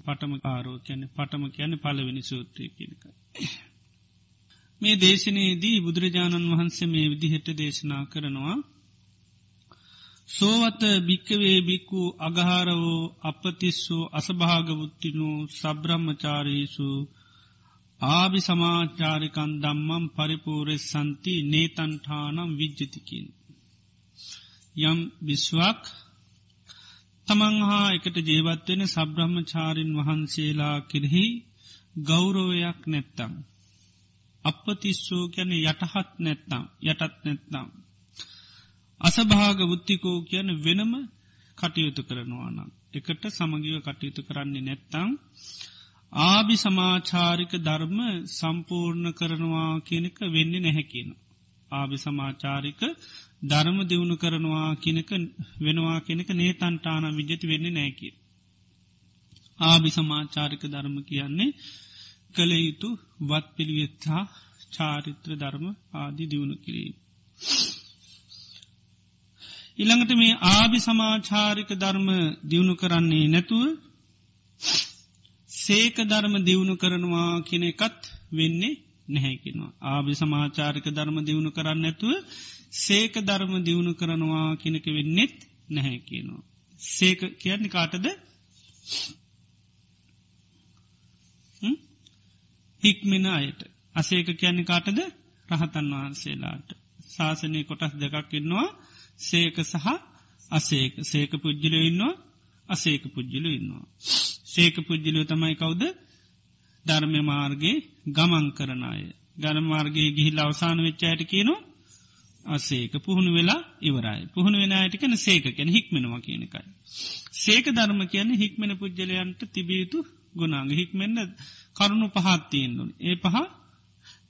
පටම ආරෝ කියැන පටම කියන පලවෙනි සූත්‍රය කියනක. මේ දේශනයේදී බුදුරජාණන් වහන්සේ මේ විදිහට දේශනා කරනවා සෝවත භික්කවේ බික්කු අගහාරවෝ අපතිස්සු අසභාගවුත්තිනු සබ්‍රහ්මචාරීසු ආභි සමාචාරිකන් දම්මම් පරිපූරෙස් සන්ති නේතන්ඨානම් විජ්ජතිකින්. යම් බිස්වක් තමන් හා එකට ජීවත්වෙන සබ්‍රහ්මචාරින් වහන්සේලා කෙරෙහි ගෞරවයක් නැත්තම්. අපපතිස්සෝ ගැන යටහත් නැත්තම් යටත් නැත්නම්. අසභාග බුද්ධිකෝ කියන වෙනම කටයුතු කරනවානම්. එකට සමගිව කටයුතු කරන්නේ නැත්තං ආභි සමාචාරික ධර්ම සම්පූර්ණ කරනවා කියනක වෙන්නේ නැහැකින. ආභි සමාචාරික ධර්ම දියුණු කරනවා කියනක වෙනවා කෙනෙක නේතන්ටාන විජති වෙන්නේ නෑකිය. ආභි සමාචාරික ධර්ම කියන්නේ කළ යුතු වත් පිළිවෙත්තා චාරිත්‍ර ධර්ම ආදි දියුණු කිරීම. ඉළඟට මේ ආභි සමාචාරික ධර්ම දියුණු කරන්නේ නැතුව සේක ධර්ම දියුණු කරනවා කියන එකත් වෙන්නේ නැහැකිනවා. ආභි සමාචාරික ධර්ම දියුණු කරන්න ඇතුව සේක ධර්ම දියුණු කරනවා කෙනෙක වෙන්නෙත් නැහැ කියනවා. සේක කියන්නේ කාටද? හික්මින අයට. අසේක කියන්නේ කාටද? රහතන් වහන්සේලාට. ශාසනය කොටස් දෙකක් ඉන්නවා. සේක සහ අසේක. සේක පුද්ජිල ඉන්නවා. අසේක පුද්ජිල ඉන්නවා. සේක පුද්ජිලෝ තමයි කවුද? ධර්ම මාර්ගගේ ගමන් කරන අය. ගරමාර්ගගේ ගිහිල් අවසාන වෙච්චායට කියනවා අසේක පුහුණු වෙලා ඉවරයි. පුහුණු වෙනයට කන සේක කැන හික්මෙනවා කියනකයි. සේක ධර්ම කියන හික්මෙන පුද්ජලයන්ට තිබියයුතු ගුණාග හික්මෙන්න්න කරුණු පහත්තියෙන්දුන්. ඒ පහ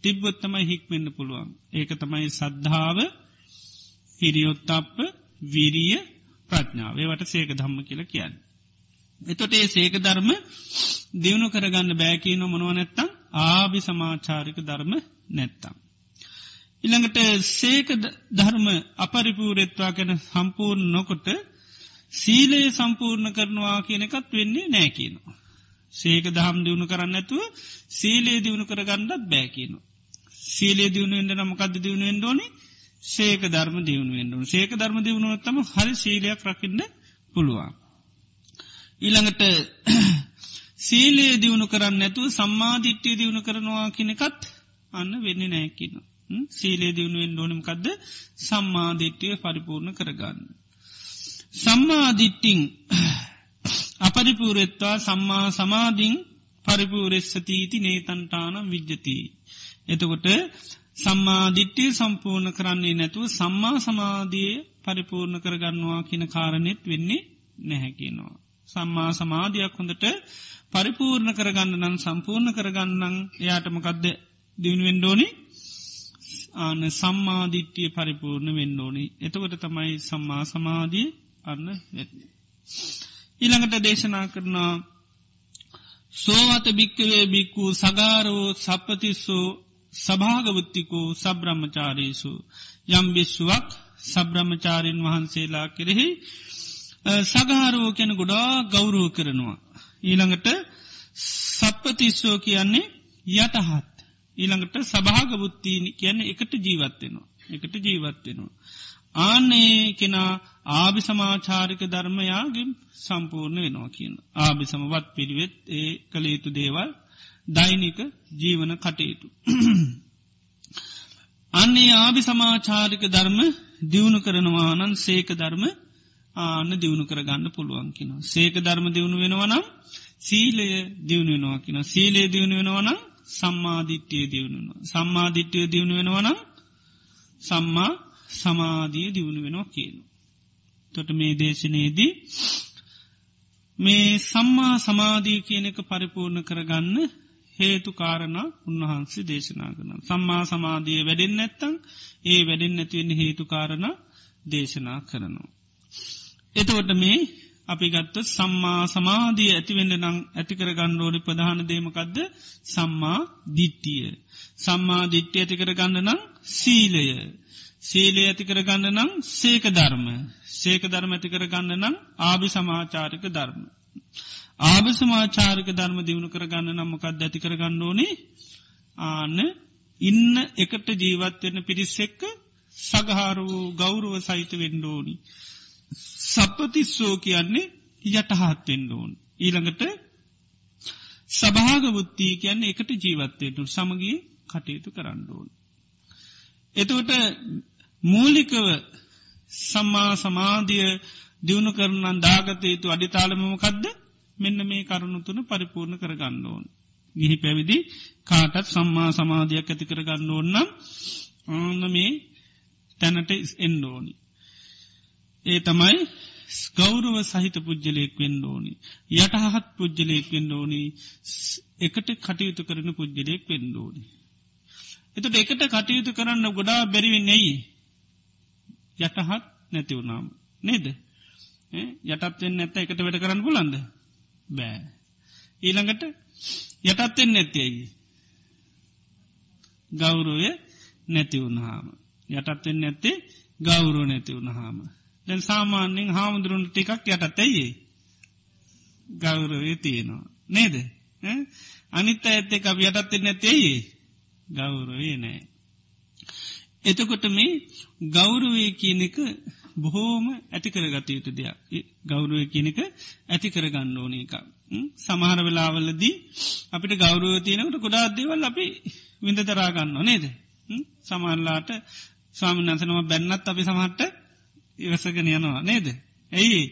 තිබ්බොත්තමයි හික්මෙන්න්න පුළුවන්. ඒක තමයි සද්ධාව හිරියොත්තප්ප විරිය ප්‍රඥාව ඒවට සේක ධම්ම කියල කියන්න. එතොට ඒ සේක ධර්ම දියුණු කරගන්න බෑකීන මොනුව නැත්තම් ආභි සමාචාරික ධර්ම නැත්තම්. ඉළඟට සේක ධර්ම අපරිපූරෙත්වා කැන සම්පූර්ණ නොකොට සීලයේ සම්පූර්ණ කරනවා කියන එකත් වෙන්නේ නෑකිනවා. සේක දහම් දියුණු කරන්න ඇතුව සීලේ දියුණු කරගන්නත් බෑකිනවා. සීලේ දියුණුවෙන්ට නමකද දියුණුවෙන් ෝනි සේක ධර්ම දියුණුවෙන්ඩුව සේක ධර්ම දියුණුවත්තම හරි සීලයක් රකින්න පුළුවන්. ඊළඟට සීලේ දියුණු කරන්න ඇතු සම්මාධිට්්‍යය දියුණු කරනවා කෙනෙකත් අන්න වෙන්න නෑකින. සීලේ දියුණුවෙන් ඩෝනමකක්ද සම්මාධිට්්‍යය පරිපූර්ණ කරගන්න. සම්මාධිට්ටිං අපරිපූරෙත්වා සම්මා සමාධිං පරිපූරෙස්සතීති නේතන්ටානම් විජ්ජතිී. එතකොට සම්මාධිට්්‍යය සම්පූර්ණ කරන්නේ නැතුව සම්මා සමාධිය පරිපූර්ණ කරගන්නවා කියන කාරණෙත් වෙන්නේ නැහැකිනවා. සම්මා සමාධයක් හොඳට පරිපූර්ණ කරගන්න නම් සම්පූර්ණ කරගන්නන් එයාටමකක්ද දියුණුවෙන්ඩෝනි ආන සම්මාධිට්්‍යය පරිපූර්ණ වෙන්ඩෝනි එතකොට තමයි සම්මා සමාධිය අන්න වෙත්න්නේ. ඊළඟට දේශනා කරනා සෝවත භික්කවේ බික්කු සගාරෝ සප්පතිස්සෝ සභාගවෘත්තිකෝ සබ්‍රහ්මචාරීසු යම් බිස්සුවක් සබ්‍රහ්මචාරීන් වහන්සේලා කෙරෙහි සගහාරෝ කැන ගොඩා ගෞරුව කරනවා. ඊළඟට සප්පතිස්සෝ කියන්නේ යටහත්. ඊළඟට සභාගබුත්තිී කියන්න එකට ජීවත්වෙනවා. එකට ජීවත්වෙනවා. ආනේ කෙනා ආභි සමාචාරික ධර්මයාගේ සම්පූර්ණ වෙනවා කියන. ආභි සමවත් පිළිවෙත් ඒ කළේතු දේවල් දෛනික ජීවන කටයුතු. අන්නේ ආභි සමාචාරික ධර්ම දියුණු කරනවානන් සේක ධර්ම ආන්න දියුණු කරගන්න පුළුවන් කින. සේක ධර්ම දියුණු වෙනවනම් සීලය දියුණු වෙනවා කින. සීලේ දියුණු වෙනවනම් සම්මාධිට්්‍යය දියුණුව. සම්මාධිට්්‍යය දියුණු වෙනවනම් සම්මා සමාධිය දියුණු වෙනවා කියන. තොට මේ දේශනයේදී මේ සම්මා සමාධී කියනක පරිපූර්ණ කරගන්න හේතු කාරණ උන්වහන්සේ දේශනා කරන. සම්මා සමාධිය වැඩෙන් නැත්තං ඒ වැඩෙන් නැතිවෙන්න හේතු කාරණ දේශනා කරනවා. එතවට මේ අපි ගත්ත සම්මා සමාධිය ඇතිවෙන්න නං ඇතිකර ගණ්ඩෝඩි ප්‍රධාන දේමකක්ද සම්මා දිට්ටිය. සම්මා දිට්්‍ය ඇතිකර ගන්න නම් සීලය. සීලේ ඇතිකර ගන්න නම් සේක ධර්ම. සේක ධර්ම ඇතිකර ගන්න නම් ආභි සමාචාරික ධර්ම. ආභසමාචාරක ධර්ම දියුණු කරගන්න නම්මකක් ඇති කරගන්න ඕනේ ආන්න ඉන්න එකට ජීවත්වෙන පිරිස් එක්ක සගහාර වූ ගෞරුව සහිත වෙන්ඩෝනි. සප්පතිස්සෝ කියන්නේ යටහත්වෙන්ඩ ඕන්. ඊළඟට සභාගවුත්තිී කියන්න එකට ජීවත්තයටු සමගී කටයුතු කරන්න ඕන්. එතකොට මූලිකව සම්මා සමාධිය දියුණු කරනන් දාගතයුතු අඩිතාලමමකක්ද මෙන්න මේ කරුණුතුන පරිපූර්ණ කරගන්න ඕන්. ගිහි පැවිදි කාටත් සම්මා සමාධයක් ඇති කරගන්න ඕන්නම් ආන්න මේ තැනට එන්ඩෝනි. ඒ තමයි ස්කෞරව සහිත පුද්ජලයෙක් වෙන්න ඕනි. යටහත් පුද්ජලයෙක් වෙන්න ඕනි. එකට කටයුතු කරන පුද්ජලයෙක් වෙන්න ඕනි. එතට එකට කටයුතු කරන්න ගොඩා බැරිවෙන් නෙයි යටහත් නැතිවුණාම නේද? යටත්වෙන් නැත්ත එකට වැඩ කරන්න පුලන්ද බෑ. ඊළඟට යටත්වෙන් නැත්තේයි ගෞරුවය නැතිවුණහාම යටත්වෙන් නැත්තේ ගෞරුව නැතිවුණහාම දැන් සාමාන්‍යෙන් හාමුදුරුවන්ට ටිකක් යටත් ඇයි ගෞරවය තියෙනවා. නේද? අනිත්ත ඇත්තේ අප යටත්වෙන් නැත්තේයි ගෞරවේ නෑ. එතකොට මේ ගෞරවය කියන එක බොහෝම ඇති කරගත යුතු දෙයක්. ගෞරුව කියනක ඇති කරගන්න ඕන එක සමහර වෙලාවල්ලදී අපිට ගෞරුව තියෙනකට ගොඩා දේවල් අපි විඳ තරාගන්න නේද? සමල්ලාට ස්වාමිනන්සනම බැන්නත් අපි සමහට ඉවසගෙන යනවා නේද? ඇයි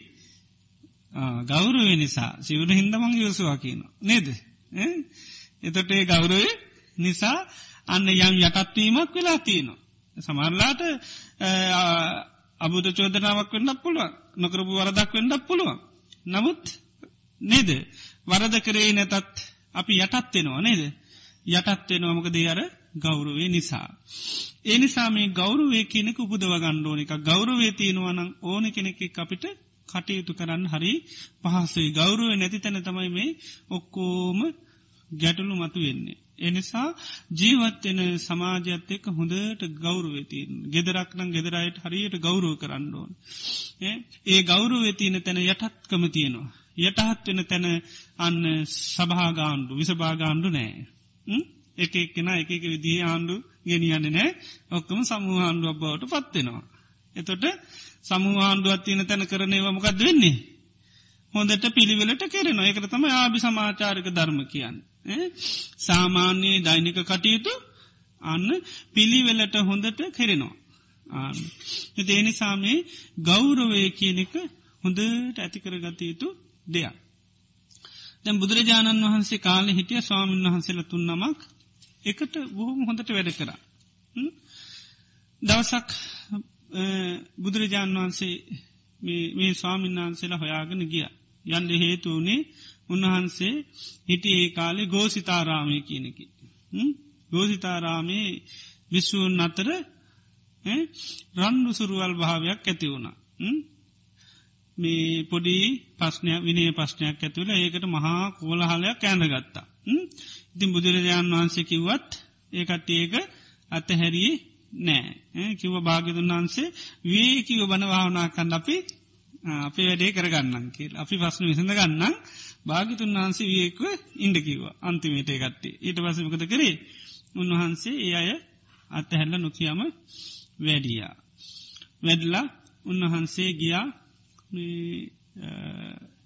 ගෞරුව නිසා සිවුණ හින්දමං යවසවා කියන නේද? එතොට ඒ ගෞරුව නිසා අන්න යම් යටත්වීමක් වෙලා තියනවා. සමරලාට අබුද චෝදනාවක් වෙන්නක් පුළුවන් නොකරපු වරදක් වෙන්නක් පුළුවන්. නමුත් නේද? වරද කරේ නැතත් අපි යටත්වෙනවා නේද? යටත්වෙනවා මොක දෙයර ගෞරුවේ නිසා. ඒ නිසා මේ ගෞරුවේ කෙනෙක උපදව ගණ්ඩෝන එක ගෞරුවේ තියෙනවනම් ඕන කෙනෙක් අපිට කටයුතු කරන්න හරි පහසේ ගෞරුව නැති තැන තමයි මේ ඔක්කෝම ගැටලු මතු වෙන්නේ. එනිසා ජීවත්වෙන සමාජත් එක්ක හොඳට ගෞරුවතින් ගෙදරක්නම් ගෙදරයට හරියට ගෞරුව කරන්න ඕන්. ඒ ගෞරුවේ තියෙන තැන යටත්කම තියෙනවා. යටහත් වෙන තැන අන්න සභාගාණ්ඩු විසභාගාණ්ඩු නෑ. එක එක්කෙන එක එක විදිහ ආණ්ඩු ගෙනියන්න නෑ ඔක්කම සමූහන්ඩුවක් බවට පත්වෙනවා. එතොට සමූහන්ඩුවත් තියෙන තැන කරනේවා මොකක්ද වෙන්නේ. හොඳට පිළිවෙලට කෙරෙන එකට තම ආභි සමාචාරක ධර්ම කියන්න. සාමාන්‍යයේ දෛනික කටයුතු අන්න පිළිවෙලට හොඳට කෙරෙනවා. එදේනි සාමේ ගෞරවය කියනෙක හොඳට ඇතිකර ගතයුතු දෙයක්. දැම් බුදුරජාණන් වහන්සේ කාලෙ හිටිය ස්වාමීන් වහන්සේල තුන් නමක් එකට බොහොම හොඳට වැඩ කර. දවසක් බුදුරජාණන් වහන්සේ මේ ස්වාමීන් වහන්සේලා හොයාගෙන ගිය. යන්ඩ හේතුවනේ උන්වහන්සේ හිටි ඒ කාලෙ ගෝසිතාරාමය කියනකි. ගෝසිතාරාමේ විශ්වූන් අතර රන්ඩු සුරුවල් භාවයක් ඇති වුණ. මේ පොඩි පස්්නයක් විනේ පස්්නයක් ඇතුළ ඒකට මහා කෝලහලයක් ඇඳගත්තා. ඉතින් බුදුරජාණන් වහන්සේ කිව්වත් ඒකට ඒක අතහැරී නෑ කිව භාගතුන් වහන්සේ වී කිව බනවාවනා කන්න අපි අපි වැඩේ කරගන්නන් කියල්. අපි පස්න විසඳ ගන්නම්. භාගිතුන් වහන්සේ වියෙක්ව ඉන්ඩ කිව අන්තිමේට ගත්තේ ඊට පසමකද කරේ? උන්වහන්සේ ඒ අය අත්තහැල්ල නොකියම වැඩියා. වැඩලා උන්වහන්සේ ගියා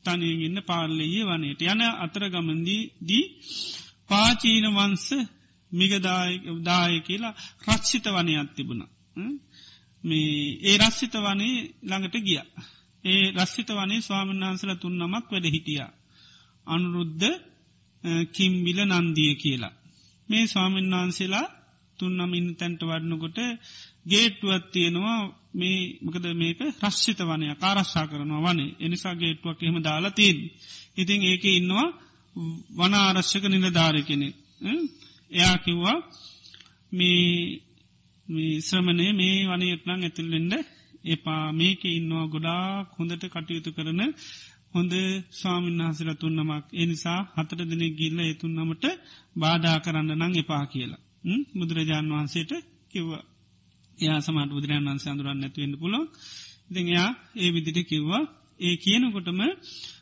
තනයගන්න පාර්ලයේ වනයට. යන අතර ගමන්දී දී පාචීන වන්ස මිගදාය කියලා රක්ෂිත වනයක් තිබුණ. මේ ඒ රස්සිත වනේ ළඟට ගිය. ඒ රස්සිත වනේ ස්වාමන් වහන්සල තුන් නමක් වැඩ හිටියා. අනුරුද්ධ කිම්බිල නන්දිය කියලා. මේ ස්වාමීන් වහන්සේලා තුන්නම ඉන්න තැන්ට වඩනකොට ගේට්ටුවත් තියෙනවා මේ මකද මේක රශ්ෂිත වනය කාරශ්ා කරනවා වනේ එනිසා ගේට්ුවක් එහෙම දාලා තිීන්. ඉතින් ඒක ඉන්නවා වනාරශ්‍යක නිලධාර කෙනෙ. එයා කිව්වා මේ ශ්‍රමණය මේ වනයටනං ඇතුල්ලෙන්ඩ එපා. මේක ඉන්නවා ගොඩා හොඳට කටයුතු කරන හොඳ ස්වාමින්හසල තුන්නමක් එනිසා හතර දෙනෙ ගිල්ල එතුන්නමට බාධා කරන්න නං එපා කියලා. බුදුරජාණන් වහන්සේට කිව්වා. යා සමට බුදුරජාන් වන්සේ අඳුරන්න ඇතිවෙන්න පුලො ඉතිං එයා ඒ විදිට කිව්වා. ඒ කියනකොටම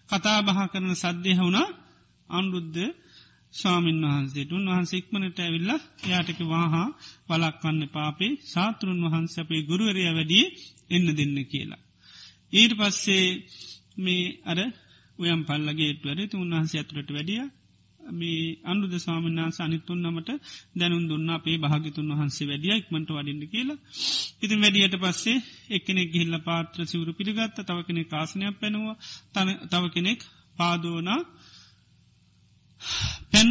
කතා බහ කරන සද්ධය වුණා අනුරුද්ධ ස්වාමීන් වහන්සේට. උන්වහන්සේ ඉක්මනට ඇවිල්ල යාටක වාහා වලක්වන්න පාපේ. සාතෘන් වහන්ස අපේ ගුරුවරය වැඩිය එන්න දෙන්න කියලා. ඊට පස්සේ මේ අර උයම් පල්ලගේට වැඩ උන්වහන්සේ ඇතුළට වැඩිය. මේ අනුද ස්වාමින්නාස අනිත්තුන් නමට දැනුන් දුන්න අපේ භාගිතුන් වහන්සේ වැඩිය ඉක්මට වඩින්න කියලා. ඉතින් වැඩියට පස්සේ එක්කෙනෙක් ගිහිල්ල පාත්‍ර සිවරු පිළිගත්ත. තව කෙනෙ කාසනයක් පැනවා. තව කෙනෙක් පාදෝනා. පැන්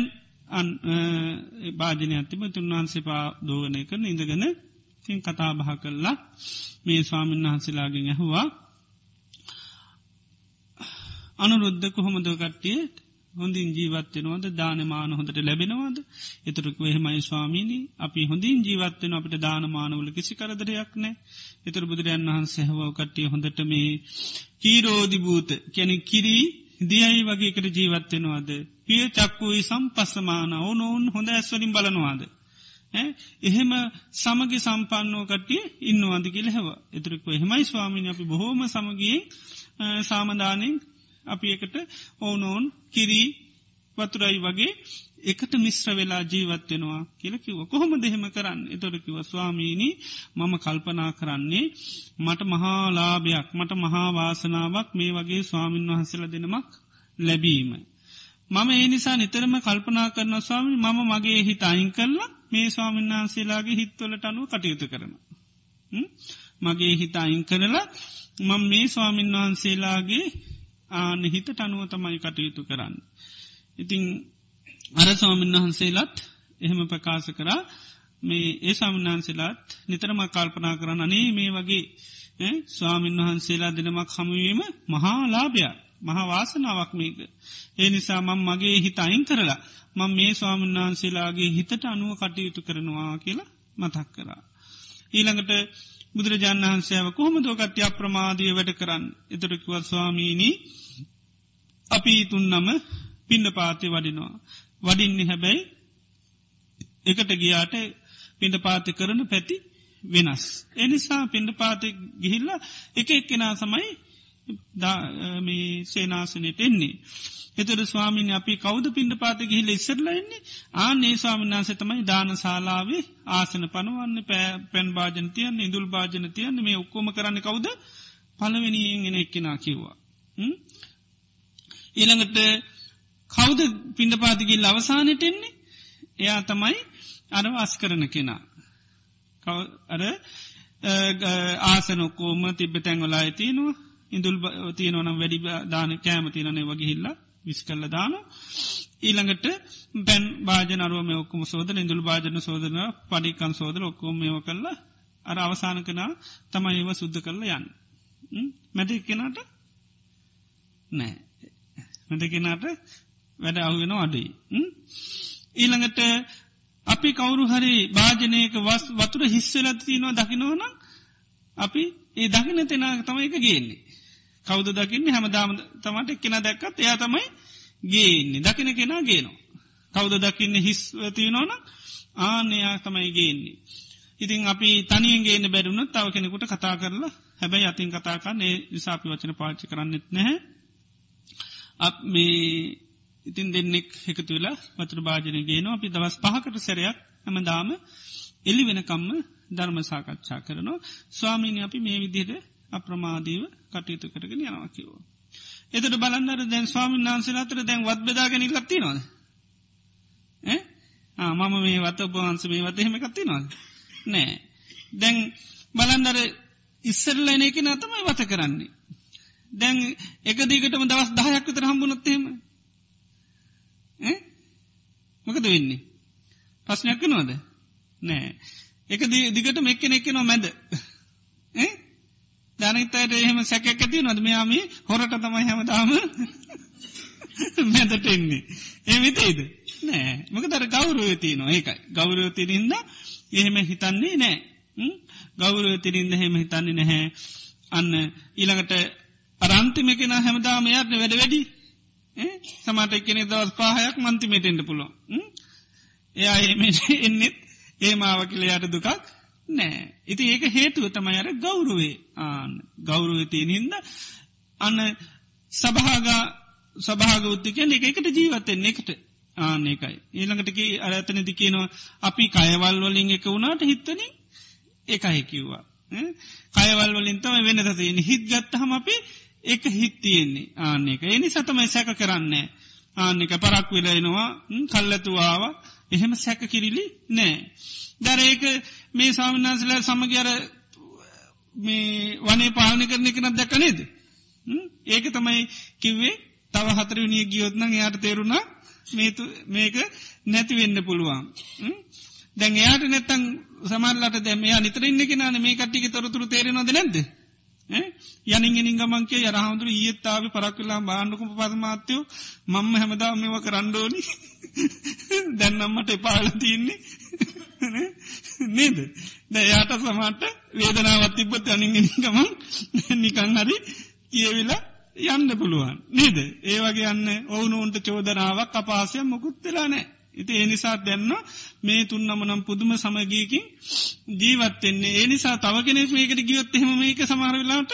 භාජනය ඇතිම තුන්වහන්සේ පා දෝගනය කරන ඉඳගෙන තින් කතා බහ කරලා මේ ස්වාමීන් වහන්සේලාගෙන් ඇහවා අනුරුද්ධ කොහොමද කට්ටිය? හොඳින් ජීවත්වෙනවද දානමාන හොඳට ලැබෙනවාද? එතුරක එහෙමයි ස්වාමීණී අපි හොඳින් ජීවත්වෙන අපට දානමානවල කිසි කරදරයක් නෑ එතුර බුදුරයන් වහන්සේ හව කට්ටිය හොඳට මේ කීරෝධිභූත කැනෙ කිරී දියයි වගේකට ජීවත්වෙනවාද පිය චක්කුයි සම්පස්සමාන ඕනොවුන් හොඳ ඇස්වලින් බලනවාද. එහෙම සමග සම්පන්නෝ කටිය ඉන්නවාද කියල හැව එතුරෙක්ව එහෙමයි ස්වාමිනි අපි බොහෝම සමගියෙන් සාමධානෙන් අපි එකට ඕනෝන් කිරී වතුරයි වගේ එකට මිශ්‍ර වෙලා ජීවත්වෙනවා කියලකිව කොහොම දෙහෙම කරන්න එතොරකිව ස්වාමීණී මම කල්පනා කරන්නේ මට මහාලාභයක් මට මහාවාසනාවක් මේ වගේ ස්වාමීන් වහසල දෙනමක් ලැබීමයි. මම ඒ නිසා නිතරම කල්පනා කරන ස්වාමි මම මගේ හිත අයින් කරලා මේ ස්වාමින්වහන්සේලාගේ හිත්වලට අනුව කටයුතු කරන. මගේ හිත අයින් කරලා මං මේ ස්වාමින් වහන්සේලාගේ ආන හිතට අනුව තමයි කටයුතු කරන්න. ඉතිං අර ස්වාමින් වහන්සේලත් එහෙම ප්‍රකාශ කරා මේ ඒ සාමන්හන්සේලාත් නිතරම කල්පනා කරන්න අනේ මේ වගේ ස්වාමින් වහන්සේලා දෙනමක් හමුවීම මහා ලාභයක්. මහාවාසනාවක් මේක. ඒ නිසා මං මගේ හිත අයින් කරලා මං මේ ස්වාමන් වහන්සේලාගේ හිතට අනුව කටයුතු කරනවා කියලා මතක් කරා. ඊළඟට බුදුරජාණන් වහන්සේව කොහොම දෝකත්‍ය අප්‍රමාදය වැඩ කරන්න එතරකිව ස්වාමීණී අපි තුන්නම පින්න පාති වඩිනවා. වඩින්නේ හැබැයි එකට ගියාට පිඩ පාති කරන පැති වෙනස්. එනිසා පිඩ පාති ගිහිල්ල එක එක්කෙනා සමයි සේනාසනයට එන්නේ. එතර ස්වාමිනි අපි කෞද පින්ඩ පාත ගිහිල ඉස්සරලයින්නේ ආනේ ස්වාමිනාස තමයි දාන ශලාවේ ආසන පනුවන්න පෑ පැන් භාජන තියන්න ඉදුල් භාජන තියන්න මේ ඔක්කොම කරන්න කවුද පලවෙනියෙන් එන එක්කෙනා කිව්වා. ඊළඟට කෞද පින්ඩ පාතිගිල් අවසානයට එන්නේ? එයා තමයි අර අස් කරන කෙනා. අර ආසනොක්කෝම තිබ්බ තැන්වලා ඇතිනවා ඉඳුල් තියනවනම් වැඩි දාන කෑම තියනනේ වගේ හිල්ලා විස් කල්ල දාන ඊළඟට පැන් භාජනරුවම ඔක්කම සෝදන ඉඳුල් භාජන සෝදන පඩිකන් සෝදර ඔක්කෝම මේව කල්ලා අර අවසාන කනා තමයි ඒව සුද්ධ කරල යන්න. මැට කෙනට නෑ. මැට කෙනාට වැඩ අහුවෙන අඩුයි ඊළඟට අපි කවුරු හරි භාජනයක වස් වතුර හිස්සලත් තියනවා දකිනවනම් අපි ඒ දකින තෙනා තමයි එක ගේන්නේ කෞද දකින්නේ හැමදාම තමට කෙන දැක්කත් එයා තමයි ගේන්නේ දකින කෙනා ගේනවා. කෞද දකින්න හිස්වතියනෝන ආනයා තමයි ගේන්නේ. ඉතින් අපි තනියෙන් ගේන බැරුණු තව කෙනෙකුට කතා කරලා හැබැයි අතින් කතාකන්න ඒ නිසාපි වචන පාච්චි කරන්නෙත් නැහැ. අප මේ ඉතින් දෙන්නෙක් එකතු වෙලා වතුර භාජනය ගේනවා. අපි දවස් පහකට සැරයක් හැමදාම එලි වෙනකම්ම ධර්ම සාකච්ඡා කරනවා. ස්වාමීනි අපි මේ විදිහට අප්‍රමාදීව කටයුතු කරගෙන යනවා කිවෝ. එතට බලන්නර දැන් ස්වාමීන් වහන්සේ අතර දැන් වත් බෙදාගෙන ලත්ති නොද මම මේ වත උපවන්ස මේ වත එහෙම කත්ති නොද නෑ. දැන් බලන්දර ඉස්සරලන එක නතමයි වත කරන්නේ. දැන් එක දිගටම දවස් දහයක් විතර හම්බුනොත්තේම මොකද වෙන්නේ? පස්්නයක් නොද නෑ. එක දිගට මෙක්කෙන එක්කෙනවා මැද. ධනතයට එහෙම සැකක් ඇති නොද මෙයාම හොරට තමයි හැමතාම මැදට එන්නේ. එමිතේද නෑ. මක දර ගෞරුවතියනවා ඒකයි. ගෞරුවතිරින්ද එහෙම හිතන්නේ නෑ. ගෞරුවතිරින්ද හෙම හිතන්නේ නැහැ. අන්න ඊළඟට අරන්තිමකෙන හැමදාම යාත්න වැඩ වැඩි. සමට එකනෙ දවස් පාහයක් මන්තිමේටෙන්ට පුලො එයා එහෙම එන්නෙත් ඒ මාව කියලයාට දුකක් නෑ. ඉති ඒක හේතුව තමයි අර ගෞරුවේ ආන ගෞරුවතිය නින්ද අන්න සභාගා සභාග උත්තිකයන් එක එකට ජීවත්තෙන් එකට. ආනෙකයි. ඊළඟටක අරතන දිකිනවා අපි කයවල් වලින් එක වුණාට හිත්තන එකයි කිව්වා. කයවල් වලින් තම වෙන තතියන හිත් ගත්තහම අපි එක හිත්තියෙන්නේ ආනෙක. එනි සතමයි සැක කරන්නේ. ආනෙක පරක් වෙලෙනවා කල්ලතුවාව එහෙම සැක කිරිලි නෑ. දර ඒක මේ සාමනාසල සමගර මේ වනේ පාලනි කරන එකනත් දැක නේද. ඒක තමයි කිව්වේ තව හතර විනිිය ගියොත්න යායට තේරුණා මේක නැතිවෙන්න පුළුවන්. දැන් එයාට නැත්තං සමල්ලට දැම නිතර ඉන්න කෙනන මේ කට්ටික තොරතුර තේරෙනොද නැද. යනිගෙනින් ගමන්ගේ යරහමුදුර ඒත්තාව පරක්වෙලා බාණ්ඩකුම පදමාත්‍යයෝ මම්ම හැමදා මෙව කරණ්ඩෝනි දැන්නම්මට එපාල තියන්නේ. නේද? දැයාට සමට වේදනාවත් තිබ්බත් අනිගෙනින් ගමන් නිකං හරි කියවෙලා යන්න පුළුවන්. නේද? ඒ වගේ යන්න ඔවුනුන්ට චෝදනාවක් අපාසය මොකුත්තලානෑ ඉති ඒනිසා දැන්න මේ තුන්නමනම් පුදුම සමගීකින් ජීවත්තෙන්නේ ඒනිසා තව කෙනෙක් මේකට ගියොත් එහෙම මේක සමහරවෙලාට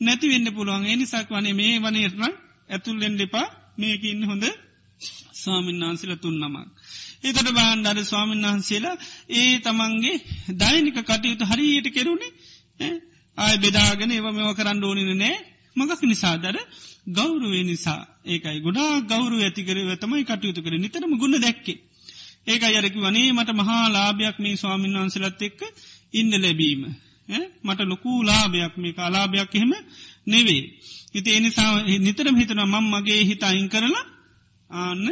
නැති වෙන්න පුළුවන්. ඒනිසාක් වනේ මේ වනේරන ඇතුල්ලෙන් දෙපා මේක ඉන්න හොඳ ස්වාමින් වහන්සේල තුන්නමක්. ඒතට බාණ්ඩාර ස්වාමීන් වහන්සේලා ඒ තමන්ගේ දෛනික කටයුතු හරියට කෙරුණේ ආය බෙදාගෙන ඒව මෙව කරන්න ඕනින නෑ. මගක් නිසාදර ගෞරුවේ නිසා ඒකයි ගොඩා ගෞරු ඇතිකරව තමයි කටයුතු කර නිතරම ගුණ දැක්කේ. ඒක අයරකි වනේ මට මහා ලාභයක් මේ ස්වාමීන් වහන්සලත් එක්ක ඉන්න ලැබීම. මට ලොකූ ලාභයක් මේ කාලාභයක් එහෙම නෙවේ. ඉති එනිසා නිතරම හිතන මං මගේ හිත අයින් කරලා ආන්න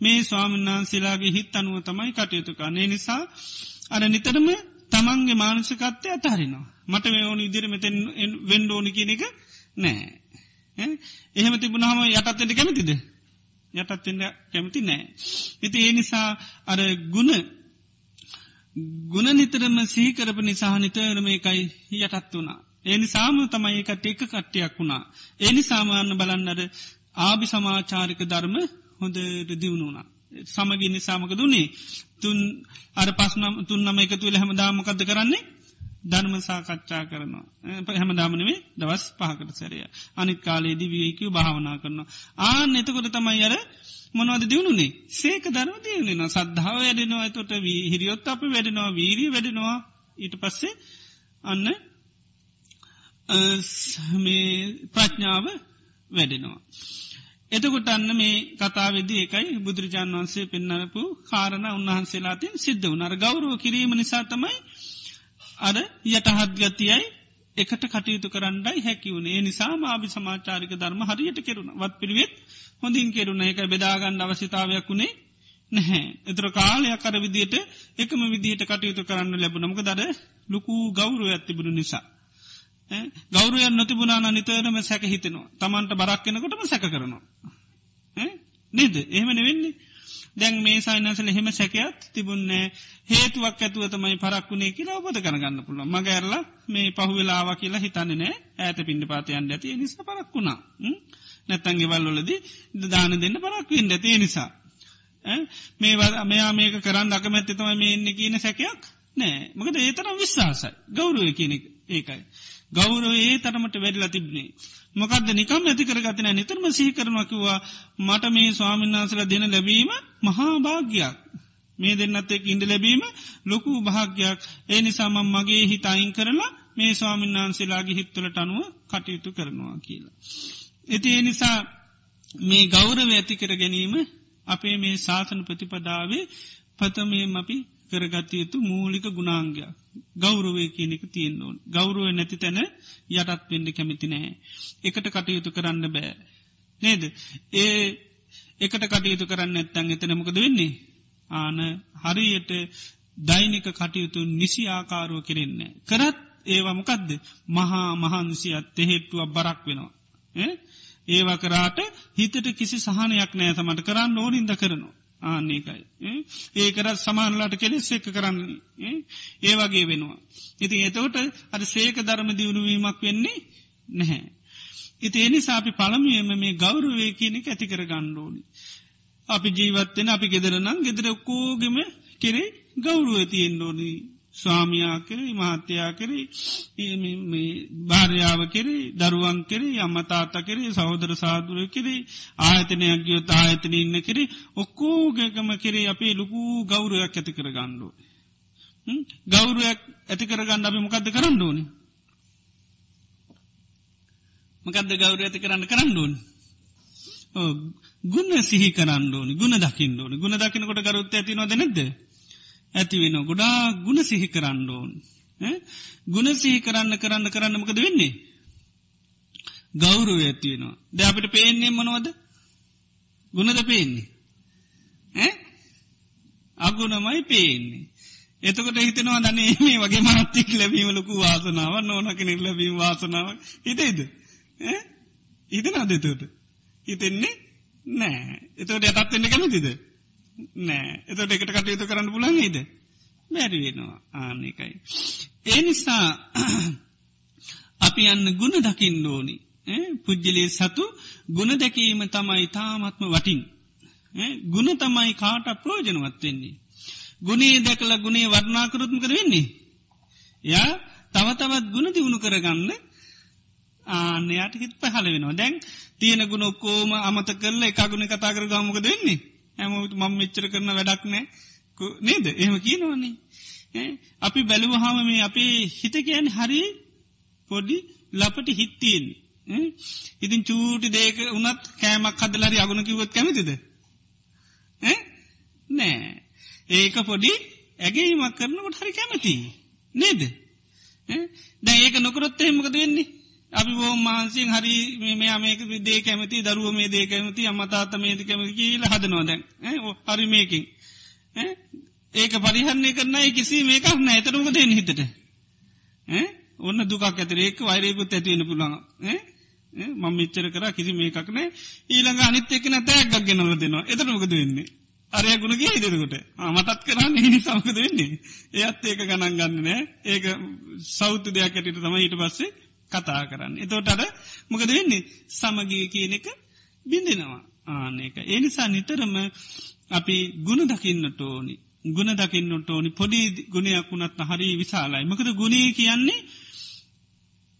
මේ ස්වාමින්නාන්සේලාගේ හිත් අනුව තමයි කටයුතුකා. ඒ නිසා අර නිතරම තමන්ගේ මානසිකත්වය අතහරිනවා. මට මේ ඕන ඉදිරි මෙතැන් වෙන්ඩෝනි කියන එක නෑ. එහෙම තිබුණහම යටත්තෙන්ට කැමතිද. යටත්තෙන්ට කැමති නෑ. ඉති ඒ නිසා අර ගුණ ගුණ නිතරම සීකරප නිසා නිතරම එකයි යටත් වුණා. ඒනි සාම තමයි එකට එක කට්ටයක් වුණා. ඒනි සාමාන්‍ය බලන්නට ආභි සමාචාරික ධර්ම හොඳ දියුණුනා. සමගින් නිසාමක දුන්නේ තුන් අර පස්නම් තුන්නම එකතු වෙල හැමදාමකද කරන්නේ ධර්ම සාකච්ඡා කරනවා. හැමදාමනවේ දවස් පහකට සැරය. අනිත් කාලේදී වියකව භාවනා කරනවා. ආන එතකොට තමයි අර මොනවද දියුණුනේ? සේක ධර්ම දියුණෙන සද්ධාව වැඩෙනවා ඇතොට හිරියොත් අප වැඩෙනවා වීරී වැඩෙනවා. ඊට පස්සේ අන්න මේ ප්‍රඥාව වැඩෙනවා. එතකොට අන්න මේ කතාවෙද ඒකයි බුදුරජාන් වන්සේ පෙන්නරපු කාරණ උන්වහන්සේලාතින් සිද්ධ වනර ගෞරුව කිරීම නිසා තමයි අර යටහත්ගතියයි එකට කටයුතු කරන්නයි හැකිවුණේ නිසා ආභි සමාචාරික ධර්ම හරියට කෙරුණ. වත් පිළිවෙත් හොඳින් කෙරුණ. එක බෙදාගන්න අවශ්‍යතාවයක් වුණේ නැහැ. එතර කාලයක් අර විදියට එකම විදිහට කටයුතු කරන්න ලැබුණමක දර ලොකූ ගෞරුව ඇතිබුණු නිසා. ගෞරුවයන් නොතිබුණනා නිතරම සැක හිතෙනවා. තමන්ට බරක් කෙනකොටම සැක කරනවා. නේද? එහෙමන වෙන්නේ දැන් මේ සයිනසල එහෙම සැකයක් තිබුන්නේ හේතුවක් ඇතුව තමයි පරක්ුණේ කියලා ඔබද කරගන්න පුළුව මගඇරලා මේ පහුවෙලාව කියලා හිතන්නේ නෑ ඇත පින්ඩ පාතියන් ඇති. නිස පරක්ුණා නැත්තන්ගේ වල්ලොලද දාන දෙන්න පරක්වෙන් ඇති. නිසා. මේ මෙයා මේක කරන්න අකමැත්ත තමයි මේ එන්න කියන සැකයක් නෑ මකද ඒතරම් විශ්වාසයි. ගෞරුව කියනෙ ඒකයි. ගෞරවේ තරමට වැඩලා තිබ්නේ. මොකද නිකම් ඇති කරගතින නිතරම සිහි කරනකිවා මට මේ ස්වාමින්නාසල දෙන ලැබීම මහා භාග්‍යයක්. මේ දෙන්නත් එක් ඉන්ඩ ලැබීම ලොකු භාග්‍යයක් ඒ නිසාමම් මගේ හිත අයින් කරලා මේ ස්වාමින්නාන්සේලාගේ හිත්තුලට අනුව කටයුතු කරනවා කියලා. ඇති ඒ නිසා මේ ගෞරව ඇති කර ගැනීම අපේ මේ ශාසන ප්‍රතිපදාවේ පතමයම අපි කරගතයුතු මූලික ගුණාංගයක්. ගෞරුවේ කියනෙක තියෙන් ඕන් ගෞරුව නැති තැන යටත් වෙන්න කැමිති නෑ. එකට කටයුතු කරන්න බෑ. නේද ඒ එකට කටයුතු කරන්න ඇත්තන් එතනමකද වෙන්නේ. ආන හරියට දෛනික කටයුතු නිසි ආකාරුව කෙරෙන්නේ. කරත් ඒවමකදද මහා මහන්සියත් එහෙට්ටුව බරක් වෙනවා. ඒවා කරාට හිතට කිසි සහනයක් නෑ තමට කරන්න ඕනින්ද කරනවා. ආන්නේකයි. ඒකරත් සමානලාට කෙලෙස් එක්ක කරන්න ඒ වගේ වෙනවා. ඉතින් එතවට අද සේක ධර්ම දියුණුවීමක් වෙන්නේ නැහැ. ඉති එනි සාපි පළමුුවම මේ ගෞරුවේ කියනෙ ඇති කර ගණ්ඩෝනි. අපි ජීවත්තෙන අපි ගෙදරනම් ගෙදර කෝගෙම කෙරේ ගෞරුව තියෙන් ඕනි ස්වාමයා කරේ මහත්තයා කරේ භාර්යාව කෙරේ දරුවන් කෙරේ අම්මතාත කරේ සහෝදර සාදුර කෙරේ ආයතනයක් ගියොත් ආයතන ඉන්න කරේ ඔක්කෝගකම කරේ අපේ ලොකු ගෞරයක් ඇති කර ගණ්ඩුව. ගෞරුවක් ඇති කරගන්න අපි මොකක්ද කරන්න ඕනි. මකදද ගෞර ඇති කරන්න කරන්න ඕන. ගුණ සිහි කරන්න ඕනි ගුණ දකින්න ඕනි ගුණ දකිනකොට ගරුත් ඇතිනවද නැද්ද. ඇති වෙන ගොඩා ගුණ සිහි කරන්න ඕන්. ගුණ සිහි කරන්න කරන්න කරන්න මකද වෙන්නේ. ගෞරුව ඇතිවෙනවා ද අපිට පේන්නේ මනවද? ගුණද පේන්නේ? අගුණමයි පේන්නේ. එතකොට හිතනවා දනේ මේ වගේ මනත්තික් ලැබීම ලොකු වාසනාව නොන කෙනෙක් ලැබීම වාසනාව හිතේද හිතන අදතට හිතෙන්නේ නෑ එතට යටත්වෙන්න කැමතිද? නෑ එතට එකට කටයුතු කරන්න පුලන් හිද බැරි වෙනවා ආනකයි. ඒ නිසා අපි අන්න ගුණ දකිින් ඕනි පුද්ජලේ සතු ගුණ දැකීම තමයි තාමත්ම වටින්. ගුණ තමයි කාට ප්‍රෝජනවත්වෙන්නේ. ගුණේ දැකල ගුණේ වර්ණාකරුත්ම කර වෙන්නේ. යා තව තවත් ගුණ දියුණු කරගන්න ආනයට හිත් පහල වෙනවා දැන් තියෙන ගුණ ඔක්කෝම අමත කරල එක ගුණ කතා කර ගමක දෙන්නේ හැමට මං මෙච්චර කරන වැඩක් නෑ. නේද? එහෙම කියනවන්නේ අපි බැලුවහම මේ අපේ හිත කියන හරි පොඩි ලපට හිත්තියෙන් ඉතින් චූටි දේක උනත් කෑමක් හදලරි අගුණ කිවත් කැමතිද? නෑ. ඒක පොඩි ඇගේීමක් කරනකට හරි කැමති නේද? දැ ඒක නොකරොත් එහෙමකද වෙන්නේ? අපි බෝ මාන්සියෙන් හරි මේ මේක දේ කැමති දරුව මේ දේ කැමති අමතාත මේද කැමති කියීල හදනෝදැන් හරි මේකින්. ඒක පරිහන්නේ කරන්න කිසි මේකක් නෑ ඇතරමක දෙන්න හිතට? ඔන්න දුකක් ඇතර ඒක වෛරයකුත් ඇතිවෙන පුළඟ මං මිච්චර කර කිසි මේකක් නෑ ඊළඟ අනිත් එක්න තෑගක් ගෙනල දෙනවා. එතරමකද වෙන්නේ? අරය ගුණ කිය ඉදිරකොට මටත් කරන්න. හිනි සමකද වෙන්නේ? එයත් ඒක ගණන් ගන්න නෑ. ඒක සෞතු දෙයක් ඇටිට තම ඊට පස්සේ කතා කරන්න. එතෝට අර මොකද වෙන්නේ? සමගිය කියන එක බිඳෙනවා ආනක ඒනිසා නිතරම අපි ගුණ දකින්නට ඕනි. ගුණ දකින්නට ඕනි. පොඩි ගුණයක් වුණත් හරි විශාලයි. මකද ගුණේ කියන්නේ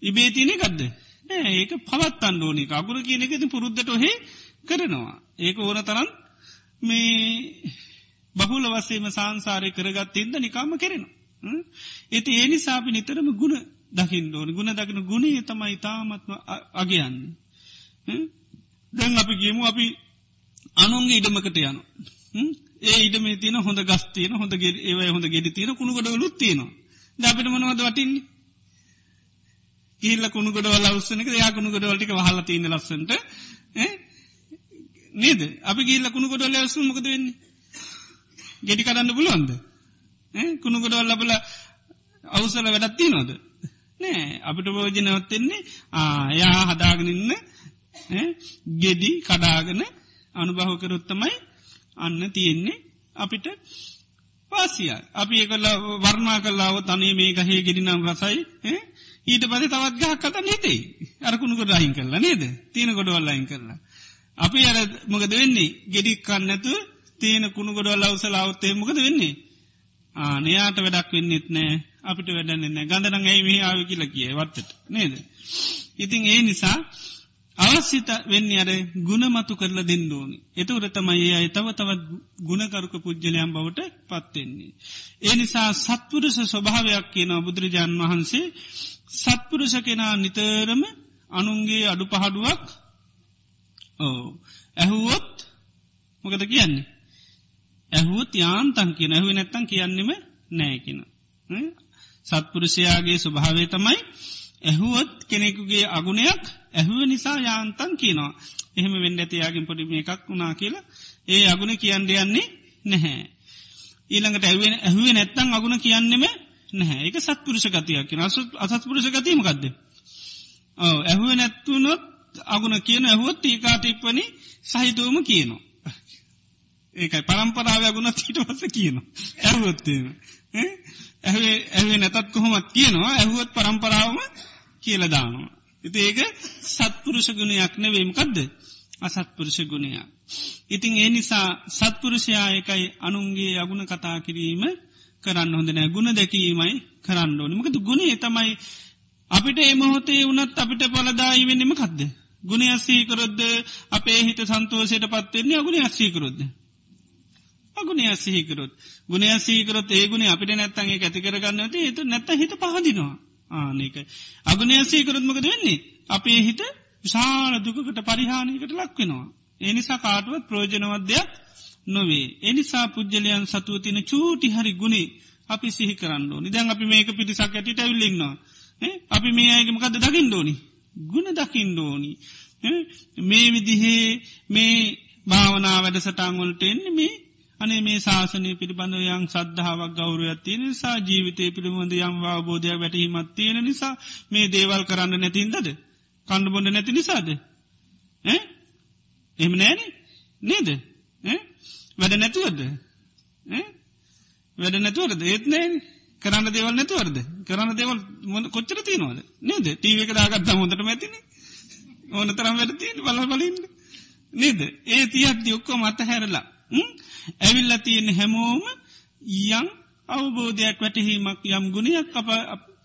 ඉබේ තියෙන ගදද ඒක පවත් අන්ඩෝනි අගුර කියන එකති පුරුද්ධට ඔහෙ කරනවා. ඒක ඕන තරන් මේ බහුල වසේම සංසාරය කරගත් එද නිකාම කෙරෙනවා. ඒති ඒ නිසාපි නිතරම ගුණ දකිින් ඕන. ගුණ දකින ගුණේ තමයි තාමත්ම අගයන්න. දැන් අපි ගේමු අපි අනුන්ගේ ඉඩමකට යනු ඒ ඉඩම තින හොඳ ගස්තියන හොඳ ගේ ඒවයි හොඳ ගෙඩි තින කුණුගොඩ ලුත්තියනවා දැපිට මනවද වටින්නේ? කියල්ල කුණුගොඩ ලස්සනක යා කුණුගොඩ වලටික හල තියන ලස්සට නේද? අපි ගිල්ල කුණුගොඩ ලැසු මොකද වෙන්නේ? ගෙඩි කරන්න පුළුවන්ද? කුණු ගොඩවල් ලබල අවසල වැඩත්ති නොද නෑ. අපිට භෝජනවත්වෙන්නේ ආයා හදාගනන්න ගෙඩි කඩාගන අනුභව කරොත්තමයි අන්න තියෙන්නේ අපිට පාසිය අපි ඒකල වර්මා කල්ලාව තනේ මේ ගහේ ගෙඩිනම් රසයි ඊට පද තවත් ගහ කත නේතේ අරකුණුකට අහින් කරලා නේද? තියෙන ගොඩවල්ලයින් කරලා. අපි අර මොකද වෙන්නේ? ගෙඩික් කන්නතු තියෙන කුණු ගොඩවල් අවසලාවත්තේ මොකද වෙන්නේ? ආනයාට වැඩක් වෙන්නෙත් නෑ. අපිට වැඩන්නන්න ගඳනං ඇයි මේ ආව කියල කිය වත්තට නේද. ඉතින් ඒ නිසා අවස්්‍යත වෙන්න අර ගුණමතු කරල දෙන්නඩෝනි. එතවර තමයි අය තව තවත් ගුණකරුක පුද්ජලයම් බවට පත්වෙන්නේ. ඒ නිසා සත්පුරුෂ ස්වභාවයක් කියන බුදුරජාණන් වහන්සේ සත්පුරුෂ කෙනා නිතරම අනුන්ගේ අඩු පහඩුවක් ඕ ඇහුවොත් මොකද කියන්නේ. ඇහුවත් යාන්තන් කියන ඇහුව නැත්තන් කියන්නෙම නෑකින. සත්පුරුෂයාගේ ස්වභාවේ තමයි ඇහුවොත් කෙනෙකුගේ අගුණයක් ඇහුව නිසා යාන්තන් කියනවා. එහෙම වෙන්න ඇතියාගෙන් පොඩිම එකක් වුණා කියලා ඒ අගුණ කියන්න යන්නේ නැහැ. ඊළඟට ඇවෙන ඇහුවේ නැත්තං අගුණ කියන්නෙම නැහැ එක සත්පුරුෂ ගතියක් කියෙන අසත්පුරුෂ ගතීමකක්ද. ඔව ඇහුව නැත්තුනොත් අගුණ කියන ඇහුවොත් ඒකාටිප්පනි සහිතවම කියනවා. ඒකයි. පරම්පරාව ගුණ ඊට පස කියන ඇහුවොත්තේම ඇහේ ඇහේ නැතත් කොහොමත් කියනවා. ඇහුවත් පරම්පරාවම කියලදානවා. ඉති ඒක සත්පුරුෂ ගුණයක් නෙවේමකදද අසත්පුරුෂ ගුණයක්. ඉතිං ඒ නිසා සත්පුරුෂයා එකයි අනුන්ගේ අගුණ කතා කිරීම කරන්න හොඳනෑ ගුණ දැකීමයි කරන්න ඕනි. මකද ගුණේ තමයි අපිට එමහොතේ වනත් අපිට පලදායි වෙන්නම කක්ද ගුණ අස්සීකරොද්ද අපේ හිත සන්තෝසයට පත්වෙන්නේ අගුණ අස්සීකරොද්ද අගුණ අස්සහිකරොත් ගුණ අස්සීකරොත් ඒගුණ අපිට නැත්තන්ගේ ඇතිකරගන්නට ඒතු නැත්ත හිත පහදිනවා. ආනක අගුණ අස්සීකරොත්මකද වෙන්නේ? අපේ හිත විශාල දුකට පරිහානිකට ලක්වෙනවා එනිසා කාටුවත් ප්‍රෝජනවද්‍යයක් නොවේ. එනිසා පුද්ජලයන් සතුව තින චූටි හරි ගුණේ අපි සිහි කරන්න ඕනි. දැන් අපි මේක පිටිසක් ඇටිට ඇවිල්ලින්නවා අපි මේ අයගමකද දකිින් ඩෝනි ගුණ දකිින් ඩෝනි මේ විදිහේ මේ භාවනා වැඩ සටංගොල්ට එන්නේ මේ අනේ මේ ශාසනය පිළිබඳ යම් සද්ධාවක් ගෞරයක් තියෙන නිසා ජීවිතය පිළිබඳ යම් අවබෝධයක් වැටීමත් තියෙන නිසා මේ දේවල් කරන්න නැතින්දද කණ්ඩ බොඩ නැති නිසාද? එම නෑන නේද? වැඩ නැතුවද? වැඩ නැතුවරද ඒත් නෑ කරන්න දෙවල් නැතුවරද කරන්න දෙවල් කොච්චර තියනවද? නේද? ටීවක දාගත්ත හොඳට මැතින ඕන තරම් වැඩ තියෙන බල බලින්ද නේද? ඒ තියත් යොක්කෝ මත හැරලා ඇවිල්ල තියෙන හැමෝම යං අවබෝධයක් වැටහීමක් යම් ගුණයක් අප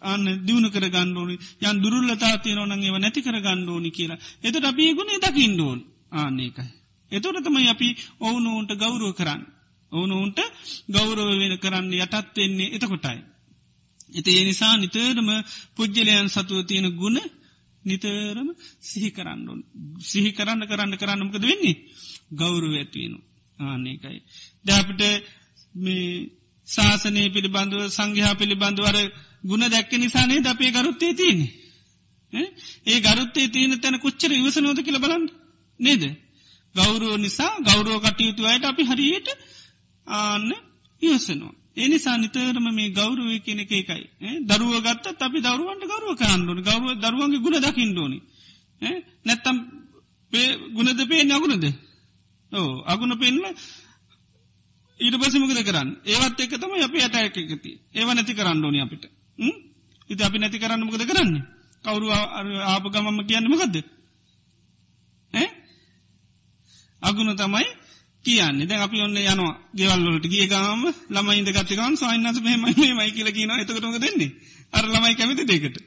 අන්න දියුණු කර ගණ්ඩෝනි යන් දුරල්ලතා තියනවනන් ඒව නැති කර ගණ්ඩෝනි කියලා එතට අපි ගුණේ දකිින්ඩෝන් ආන්නේකයි. එතොට තමයි අපි ඔවුනුන්ට ගෞරුව කරන්න. ඕනුන්ට ගෞරව වෙන කරන්න යටත් වෙන්නේ එතකොටයි. එති ඒ නිසා නිතරම පුද්ජලයන් සතුව තියෙන ගුණ නිතරම සිහි කරන්න සිහි කරන්න කරන්න කරන්නමකද වෙන්නේ ගෞරුව ඇත්වීනු ආනකයි. දැපට මේ ශාසනය පිළිබඳුව සංඝයා පිළිබඳුවර ගුණ දැක්ක නිසානේ ද අපේ ගරුත්තේ තියන්නේ. ඒ ගරුත්තේ තියෙන තැන කොච්චර ඉවසනෝද කියල බලන්න නේද. ගෞරුව නිසා ගෞරුව කටයුතු අයට අපි හරියට ආන්න ඉවසනවා. එනිසා නිතරම මේ ගෞරුව කියන එක එකයි. දරුව ගත්තත් අපි දරුවන්ට ගරුව කරන්නුන ගරුව දරුවන්ගේ ගුණ දකිින්ඩෝනි. නැත්තම් ගුණද පේ නගුණද. ඕ අගුණ පෙන්ල ඊට පසිමකද කරන්න? ඒවත් එක තම අප අට එකති ඒව නැති කරන්න ඕනි අපිට. ඉති අපි නැති කරන්න මොකද කරන්න? කවුරු ආප ගමම කියන්න මකදද? අගුණ තමයි කියන්නේ. දැ අපි ඔන්න යනවා ගෙවල්ලට ගිය ගම ළමයින්ද ගත්තකවන් සයින්නස මෙමයි මයි කියල කියන එතකටම දෙන්නේ අර ළමයි කැමති දෙකට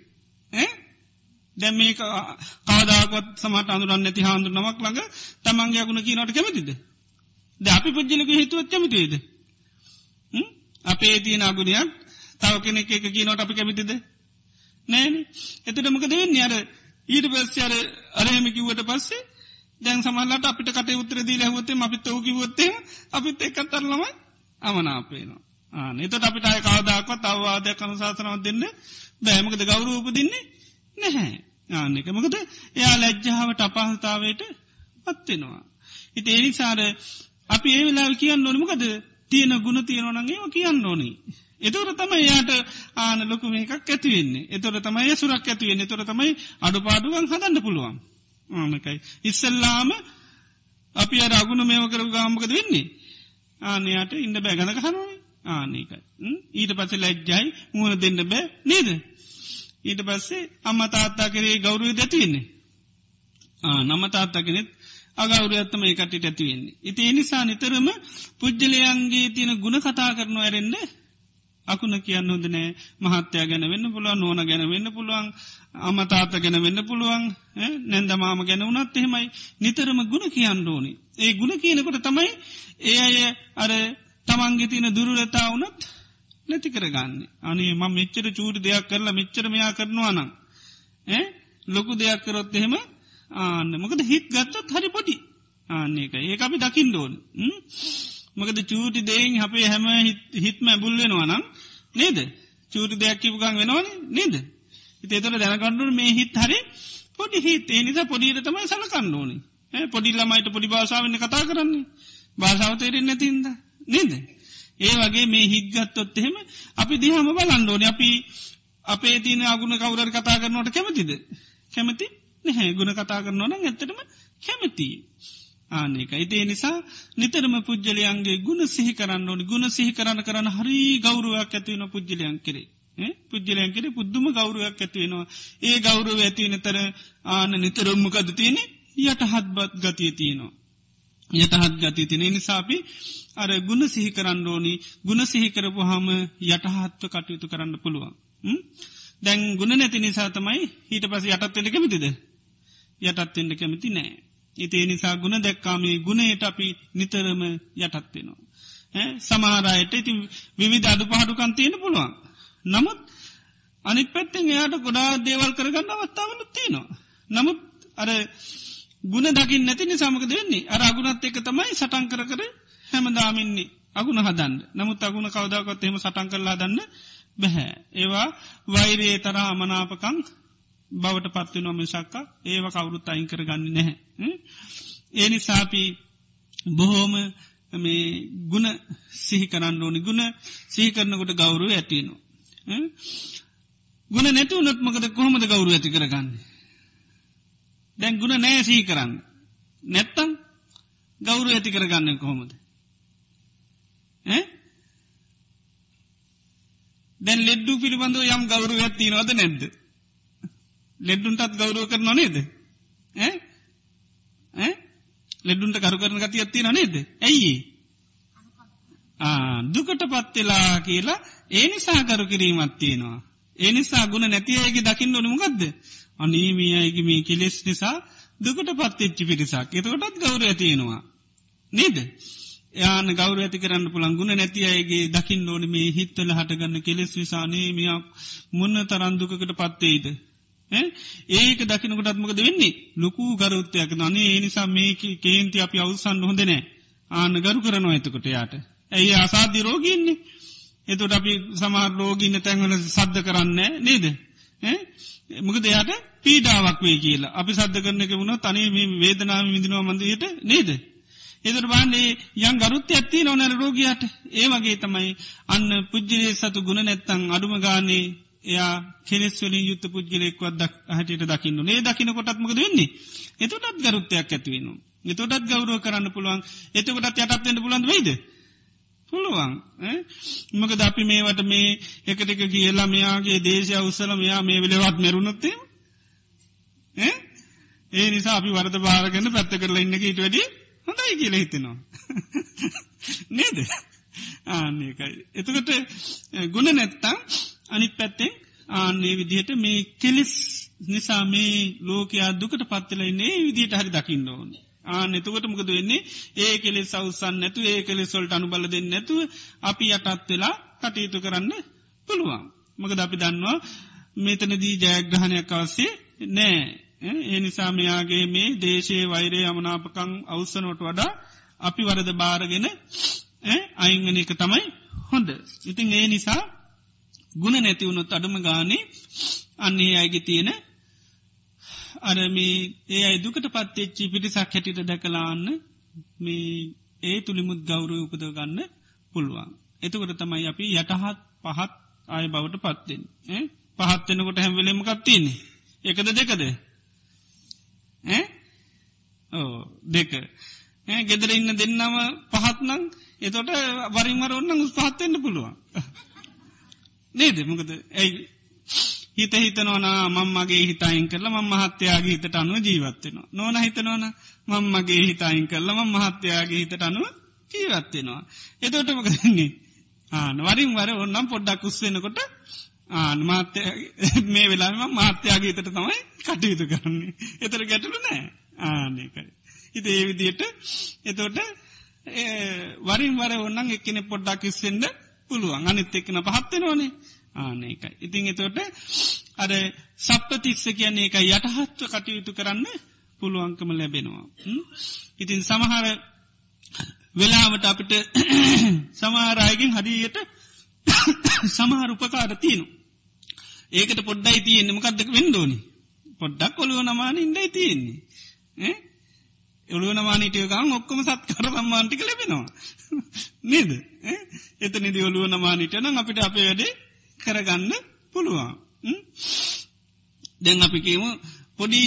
දැම් මේ කාදාකොත් සමට අඳුරන්න නැති හාන්දු නමක් ළඟ තමන්ගේ අගුණ කියනට කැමතිද? ද අපි පුද්ජලක හිතුවත් කැමතිේද? අපේ තියන අගුණයක් තව කෙනෙක් එක කියනට අපි කැමතිද? නෑන. එතට මොක දෙන්නේ අර ඊට පස්ස අර අරහෙම කිව්වට පස්සේ දැන් සමල්ලට අපිට කට උත්තර දී ලැහවතේ අපිත් ෝකිවොත්තේ අපිත් එකත්තරලමයි අමනාපේනවා ආන එතට අපිට අය කවදාක්වත් අවවාදයක් කනුසාසනවත් දෙන්න බෑමකද ගෞරූප දෙන්නේ නැහැ ආනෙක මකද එයා ලැජ්ජාවට අපහතාවයට පත්වෙනවා. ඉති එනිසාර අපි ඒ වෙලා කියන්න නොනමකද තියෙන ගුණ තියෙනවනගේ කියන්න ඕනි. එතොර තමයි යාට ආන ලොකු මේකක් ඇතිවෙන්නේ එතොර තමයි සුරක් ඇතිවෙන්නේ තොර තමයි අඩු පාඩුවන් හදන්න පුළුවන්. ආනකයි. ඉස්සල්ලාම අපි අර අගුණ මේව කර ගාමකද වෙන්නේ. ආනයාට ඉන්න බෑ ගඳ කහනුවයි ආනකයි. ඊට පස ලැජ්ජයි මුණ දෙන්න බෑ නේද. ඊට පස්සේ අම්ම තාත්තා කරේ ගෞරුව දැතිවෙන්නේ. නම තාත්තාගෙනෙත් අගෞරයත්තම ඒකටට ඇතිවෙන්නේ. ඉති එනිසා නිතරම පුද්ජලයන්ගේ තියෙන ගුණ කතා කරනු ඇරෙන්ඩ අකුණ කියන්න හොද නෑ මහත්‍යය ගැන වෙන්න පුළුවන් ඕන ගැන වෙන්න පුළුවන් අමතාත ගැන වෙන්න පුළුවන් නැන්ද මාම ගැන වනත් එහෙමයි නිතරම ගුණ කියන්න ඕනි. ඒ ගුණ කියනකොට තමයි ඒ අය අර තමන්ගේ තියෙන දුරුලතා වනත් නැති කරගන්න. අනේ ම මෙච්චර චූට දෙයක් කරලා මෙච්චර මෙයා කරනවා නම්. ලොකු දෙයක් කරොත් එහෙම ආන්න මොකද හිත් ගත්තත් හරි පොඩි ආන්නේක ඒ අපි දකිින් ඩෝන්. මකද චූටි දෙයින් අපේ හැම හිත්ම ඇබුල්වෙනවා නම් නේද චූටි දෙයක් කිපුගන් වෙනවාන නේද. ඉතේතොට දැනකණ්ඩුව මේ හිත් හරි පොඩි හිත් ඒ නිසා පොඩිට තමයි සලකන්න ඕනි පොඩිල්ලමයිට පොඩි භාෂාවන්න කතා කරන්නේ භාෂාවතේරෙන් නැතින්ද නේද. ඒ වගේ මේ හිත්ගත්තොත් එහෙම අපි දිහම බලන්ඩෝන අපි අපේ තින අගුණ කවුරර කතා කරනවට කැමතිද? කැමති නැහැ. ගුණ කතා කරනවන ඇත්තටම කැමති ආනක ඉතිේ නිසා නිතරම පුද්ජලයන්ගේ ගුණ සිහි කරන්න ඕනි. ගුණ සිහි කරන්න කරන්න හරි ගෞරුවක් ඇතිවන පුද්ජලයන් කරේ. පුද්ජලයන් කෙරේ පුද්දුම ගෞරුවක් ඇතිවෙනවා ඒ ගෞරුව ඇතිවෙන තර ආන නිතරම්මකද තියෙන යට හත්බත් ගතිය තියෙනවා. යටහත් ගති තින නිසාපි අර ගුණ සිහි කරන්න ඕනි. ගුණ සිහිකරපු හම යටහත්ව කටයුතු කරන්න පුළුවන්. දැන් ගුණ නැති නිසා තමයි හිට පස යටත්වෙල කැමතිද? යටත්වෙන්ට කැමති නෑ. ඉතිේ නිසා ගුණ දැක්කාමේ ගුණයට අපි නිතරම යටත්වෙනවා. සමහරයට ඉති විවිධ අඩු පහඩුකන් තියෙන පුළුවන්. නමුත් අනිත් පැත්තෙන් එයාට ගොඩා දේවල් කරගන්න අවත්තාවනුත් තියෙනවා. නමුත් අර ගුණ දකිින් නැති නිසාමක දෙන්නේ අර අගුණත් එක තමයි සටන් කර කර හැමදාමින්නේ අගුණ හදන්න නමුත් අගුණ කවදාකොත් එම සටන් කරලා දන්න බැහැ. ඒවා වෛරයේ තරහ අමනාපකං බවට පත්වෙන මිසක්ක ඒව කවුරුත් අයින් කර ගන්න නැහැ. ඒ නිසාපි බොහෝම මේ ගුණ සිහි කරන්න ඕනි ගුණ සිහි කරනකොට ගෞරුව ඇතිනවා. ගුණ නැති උනොත්මකද කොහොමද ගෞරුව ඇති කරගන්න. දැන් ගුණ නෑ සිහි කරන්න. නැත්තම් ගෞරු ඇති කරගන්න කොහොමද. දැන් ලෙඩ්ඩු පිළිබඳව යම් ගෞරු ඇත්ති නොද නැද්ද. ලෙඩ්ඩුන්ටත් ගෞරුව කරන නේද. ලෙඩුන්ට කරු කරන ගති ඇත්ති නේද. ඇයි. දුකට පත්වෙලා කියලා ඒ නිසා කරු කිරීමත් තියෙනවා. ඒ නිසා ගුණ නැතියයගේ දකින්න ඕනමුගක්ද. අනීමියයගේ මේ කෙලෙස් නිසා දුකට පත්තිච්චි පිරිසක්. එතකොටත් ගෞර ඇතියෙනවා. නේද. යාන ගෞර ඇති කරන්න පුළන් ගුණ නැති අයගේ දකිින් ඕන මේ හිත්තල හටගන්න කෙලෙස් විසානේමයක් මුන්න තරන්දුකට පත්තේද. ඒක දකිනකොටත් මොකද වෙන්නේ? ලොකු ගරුත්තයක් නනේ ඒ නිසා මේක කේන්ති අපි අවසන් හොඳනෑ ආන ගරු කරනවා එතකොට යාට ඇයි අසාධ්‍ය රෝගීන්නේ එතුට අපි සමහර රෝගීන්න තැන්වල සද්ධ කරන්න නේද? මොකද එයාට පීඩාවක් වේ කියලා. අපි සද්ධ කරනක වුණ තනේ මේ වේදනාව විදිනවා මන්දයට නේද? එදර බාන්නේ යන් ගරුත්ත ඇත්ති නොනැර රෝගයාට? ඒ වගේ තමයි. අන්න පුද්ජලේ සතු ගුණ නැත්තං අඩුම ගානේ එයා කෙනෙස්වලින් යුත්ත පුද්ගලෙක්වත් හටට දකින්න ඒ දකින කොටත්මක වෙන්නේ? එතටත් ගරුත්තයක් ඇතිවෙන. එතොටත් ගෞරුව කරන්න පුළුවන්. එතකොටත් යටත්වෙන්ට පුළන්ද වෙයිද. පුළුවන් මක ද අපි මේවට මේ එකටක කියලා මෙයාගේ දේශය උත්සල මෙයා මේ වෙලවත් මෙරුණොත්තේ ඒ නිසා අපි වරද භාරගන්න පැත්ත කරලා ඉන්න ඊට වැඩි හොඳයි කියල හිතෙනවා. නේද? ආන්නේකයි එතකට ගුණ නැත්තම් අනිත් පැත්තෙන් ආන්නේ විදිහට මේ කෙලෙස් නිසා මේ ලෝකයා දුකට පත්වෙලයින්නේ විදිහට හරි දකින්න ඕන. ආන එතකොට මොකද වෙන්නේ ඒ කෙලෙ සවසන් නැතු ඒ කෙලෙ සොල්ට අනු බල දෙන්න නැතුව අපි යටත් වෙලා කටයුතු කරන්න පුළුවන්. මකද අපි දන්නවා මෙතනදී ජයග්‍රහණයක් අවස්සේ නෑ. ඒ නිසා මෙයාගේ මේ දේශය වෛරය අමනාපකං අවසනොට වඩා අපි වරද බාරගෙන අයිංගන එක තමයි හොඳ. ඉතින් ඒ නිසා ගුණ නැතිවුණොත් අඩුම ගානේ අන්නේ අයගේ තියෙන අරමේ ඒ අයි දුකට පත්තෙච්චි පිටිසක් හැටිට දැකලාන්න මේ ඒ තුළිමුත් ගෞරව උපදව ගන්න පුළුවන්. එතකොට තමයි අපි යටහත් පහත් ආය බවට පත්වෙන්. පහත්වෙනකොට හැම්වෙලෙම කත්තින්නේ. එකද දෙකද. ඕ දෙක. ගෙදර ඉන්න දෙන්නම පහත්නං එතොට වරින්මර ඔන්න උස් පහත්වෙන්න පුළුවන්. නේද මොකද ඇයි හිත හිතනවනා මංමගේ හිතයින් කරලා ම මහත්‍යයාගේ හිතට අනුව ජීවත්වෙනවා. නොන හිතනවන මංමගේ හිතයින් කරලම මහත්‍යයාගේ හිතට අනුව ජීවත්වෙනවා. එතෝට මකදන්නේ ආන වරින් වර ඔන්නම් පොඩ්ඩක් උස්සෙනකොට ආන මාත්‍ය මේ වෙලාම මාත්‍යයාගේ හිතට තමයි කටයුතු කරන්නේ. එතර ගැටලු නෑ ආනකයි. හිත ඒ විදියට එතෝට වරින් වර ඔන්නන් එක්කෙන පොඩ්ඩක් ඉස්සෙන්ට පුළුවන් අනිත් එක්කන පහත්වෙනවනේ ආනකයි. ඉතිං එතොට අර සප්පතිස්ස කියන්නේ එක යටහත්ව කටයුතු කරන්න පුළුවන්කම ලැබෙනවා. ඉතින් සමහර වෙලාවට අපිට සමහරයගෙන් හරියට සමහර උපකාර තියනු. ඒකට පොඩ්ඩයි තියෙන්නේ මකක්දක වෙන්ඩෝනි. පොඩ්ඩක් කොළුව නමාන ඉන්ඩයි තියෙන්නේ. එළුවන මානීටයකම් ඔක්කොම සත්කර සම්මාන්ටික ලැබෙනවා. නේද එත නිදි ඔළුවන මානීට නම් අපිට අපේ වැඩේ කරගන්න පුළුවන්. දැන් අපි කියමු පොඩි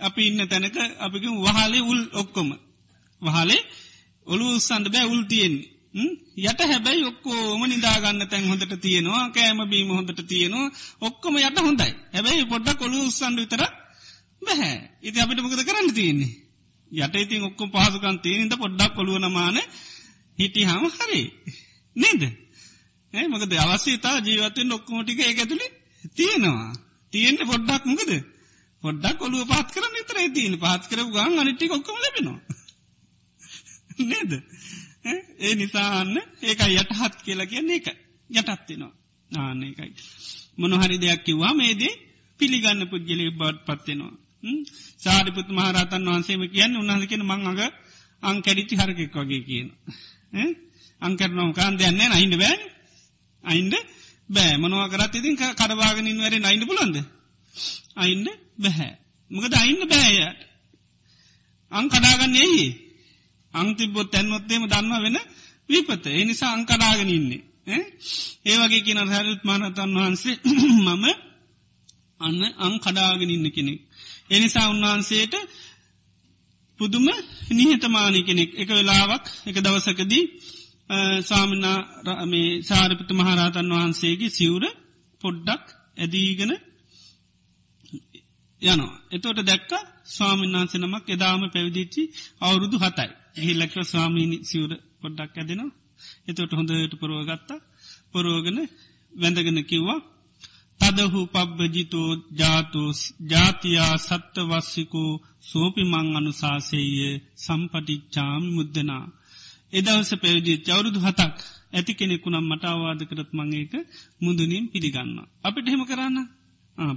අපි ඉන්න තැනක අපික වහලේ උල් ඔක්කොම. වහලේ ඔළු උස්සන්ඩ බෑ උල් තියෙන්නේ. යට හැබැයි ඔක්කෝම නිදාගන්න තැන් හොඳට තියෙනවා. කෑම බීම හොඳට තියෙනවා. ඔක්කොම යට හොඳයි. හැබැයි පොඩ්ඩක් කොළු උස්සන්ඩ විතර බැහැ ඉති අපිට මොකද කරන්න තියෙන්නේ? යට ඉතින් ඔක්කො පහසුකන් තේනද පොඩ්ඩක් කොළුවනමාන හිටි හම හරි. නේද? ඒ මකද අවශ්‍යතා ජීවතෙන් ඔක්කොමටික ඒ ඇතුළි තියෙනවා. තියෙන්ට පොඩ්ඩක් මොකද? පොඩ්ඩක් ඔලුව පාත් කරන්න විතර තියන පාත් කර ගන් අනිටි ඔක්කම ලබෙනවා. නේද? ඒ නිසාන්න ඒක යටහත් කියලා කියන්නේ එක යටත්වෙනවා ආන එකයි මොනහරි දෙයක් කිව්වා මේදේ පිළිගන්න පුද්ගලි බඩ් පත්වෙනවා සාරිපුත් මහරතන් වහන්සේම කියන්න උන්හසකෙන මං අඟ අංකැඩිච්චි හරකෙක් වගේ කියන. අංකරනොම කාන්ද යන්න අයින්න බෑන් අයින්ද? බෑ. මොනව කරත් ඉතින් කඩවාගෙනින් වැර අයින්න පුලන්ද අයින්ද? බැහැ මොකද අයින්න බෑයට අං කඩාගන්න එයි අංතිබොත් තැන්වොත්තේම දන්ම වෙන විපත. එනිසා අංකඩාගෙන ඉන්නේ. ඒ වගේ කියන හැරුත් මානතන් වහන්සේ මම අන්න අං කඩාගෙන ඉන්න කෙනෙක්. එනිසා උන්වහන්සේට පුදුම නිහතමානි කෙනෙක්. එක වෙලාවක් එක දවසකදී ස්වාමිනා මේ සාරිපත මහරහතන් වහන්සේගේ සිවුර පොඩ්ඩක් ඇදීගෙන යනවා. එතෝට දැක්ක ස්වාමින්නාන්ස නමක් එදාම පැවිදිච්චි අවුරුදු හතයි. එහිල්ලක්ව ස්වාමීනි සිවුර පොඩ්ඩක් ඇදෙනවා. එතොට හොඳට පොරුවගත්තා පොරෝගන වැඳගෙන කිව්වා තදහු පබ්බජිතෝ ජාතුස් ජාතියා සත්තවස්සිකෝ සෝපිමං අනුසාසේය සම්පටිච්චාම් මුද්දනා. එදවස පැවිදි චවරුදු හතක් ඇති කෙනෙකුනම් මට අවාද කරත් මංඒක මුදුනින් පිළිගන්න. අපිට හෙම කරන්න?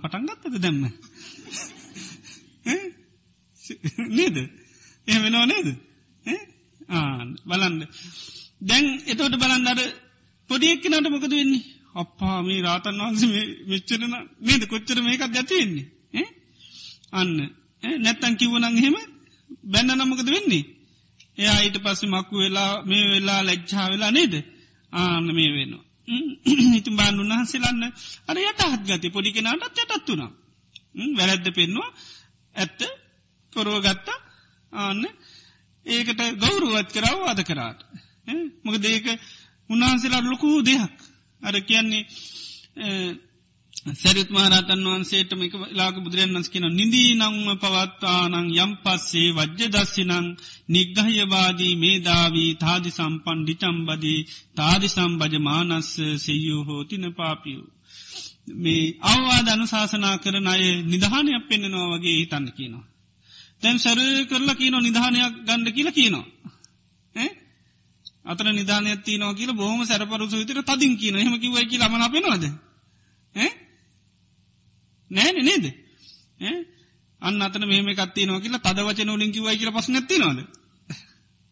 පටන්ගත්තද දැම්ම. නේද? එහෙමෙනෝ නේද? බලන්ඩ දැන් එතෝට බලන්දර පොඩියෙක්කනට මොකද වෙන්නේ? අපා මේ රාතන් වහන්ස විච්චරන නේද? කොච්චර මේකත් ඇතිවෙන්නේ අන්න. නැත්තන් කිව්වනං හෙම බැන්න නමකද වෙන්නේ? එයා ඊට පස්සේ මක්කු වෙලා මේ වෙලා ලැච්චා වෙලා නේද? ආන්න මේ වෙනවා. ඉතින් බාන්න උන්හන්සේලන්න අර යට හත් ගති පොඩි කෙනාටත් යටත් වුණා. වැරැද්ද පෙන්වා ඇත්ත පොරුවගත්තා ආන්න ඒකට ගෞරුවත් කරාව අද කරාට. මොක දේක උන්වහන්සේලා ලොකූ දෙයක්. අර කියන්නේ සැරිත් මහරතන් වහන්සේට මේක ලාක බුදුරන් වන්ස්කින නිදී නංම පවත්තානං යම් පස්සේ වජ්‍ය දස්සිනං නිග්ගහයවාදී මේදාවී තාදි සම්පන් ඩිචම්බදී තාදි සම්බජ මානස්ස සෙයූ හෝතින පාපියූ. මේ අවවාද අනුශාසනා කරන අය නිධානයක් පෙන්න්නනවා වගේ හිතන්න කියනවා. තැන් සැර කරලා කියනො නිධානයක් ගණ්ඩ කියල කියනවා. අතර නිධානයක්ති නෝ කියල බොහම සැරපරුසු විතර තදින් කියන හෙම කිවයි කියලා මන පෙනවාද නෑන නේද? අන්න අතන මෙහම කත්ති නෝ කියලා තද වචන ලින් කිවයි කියල පස නැති නොද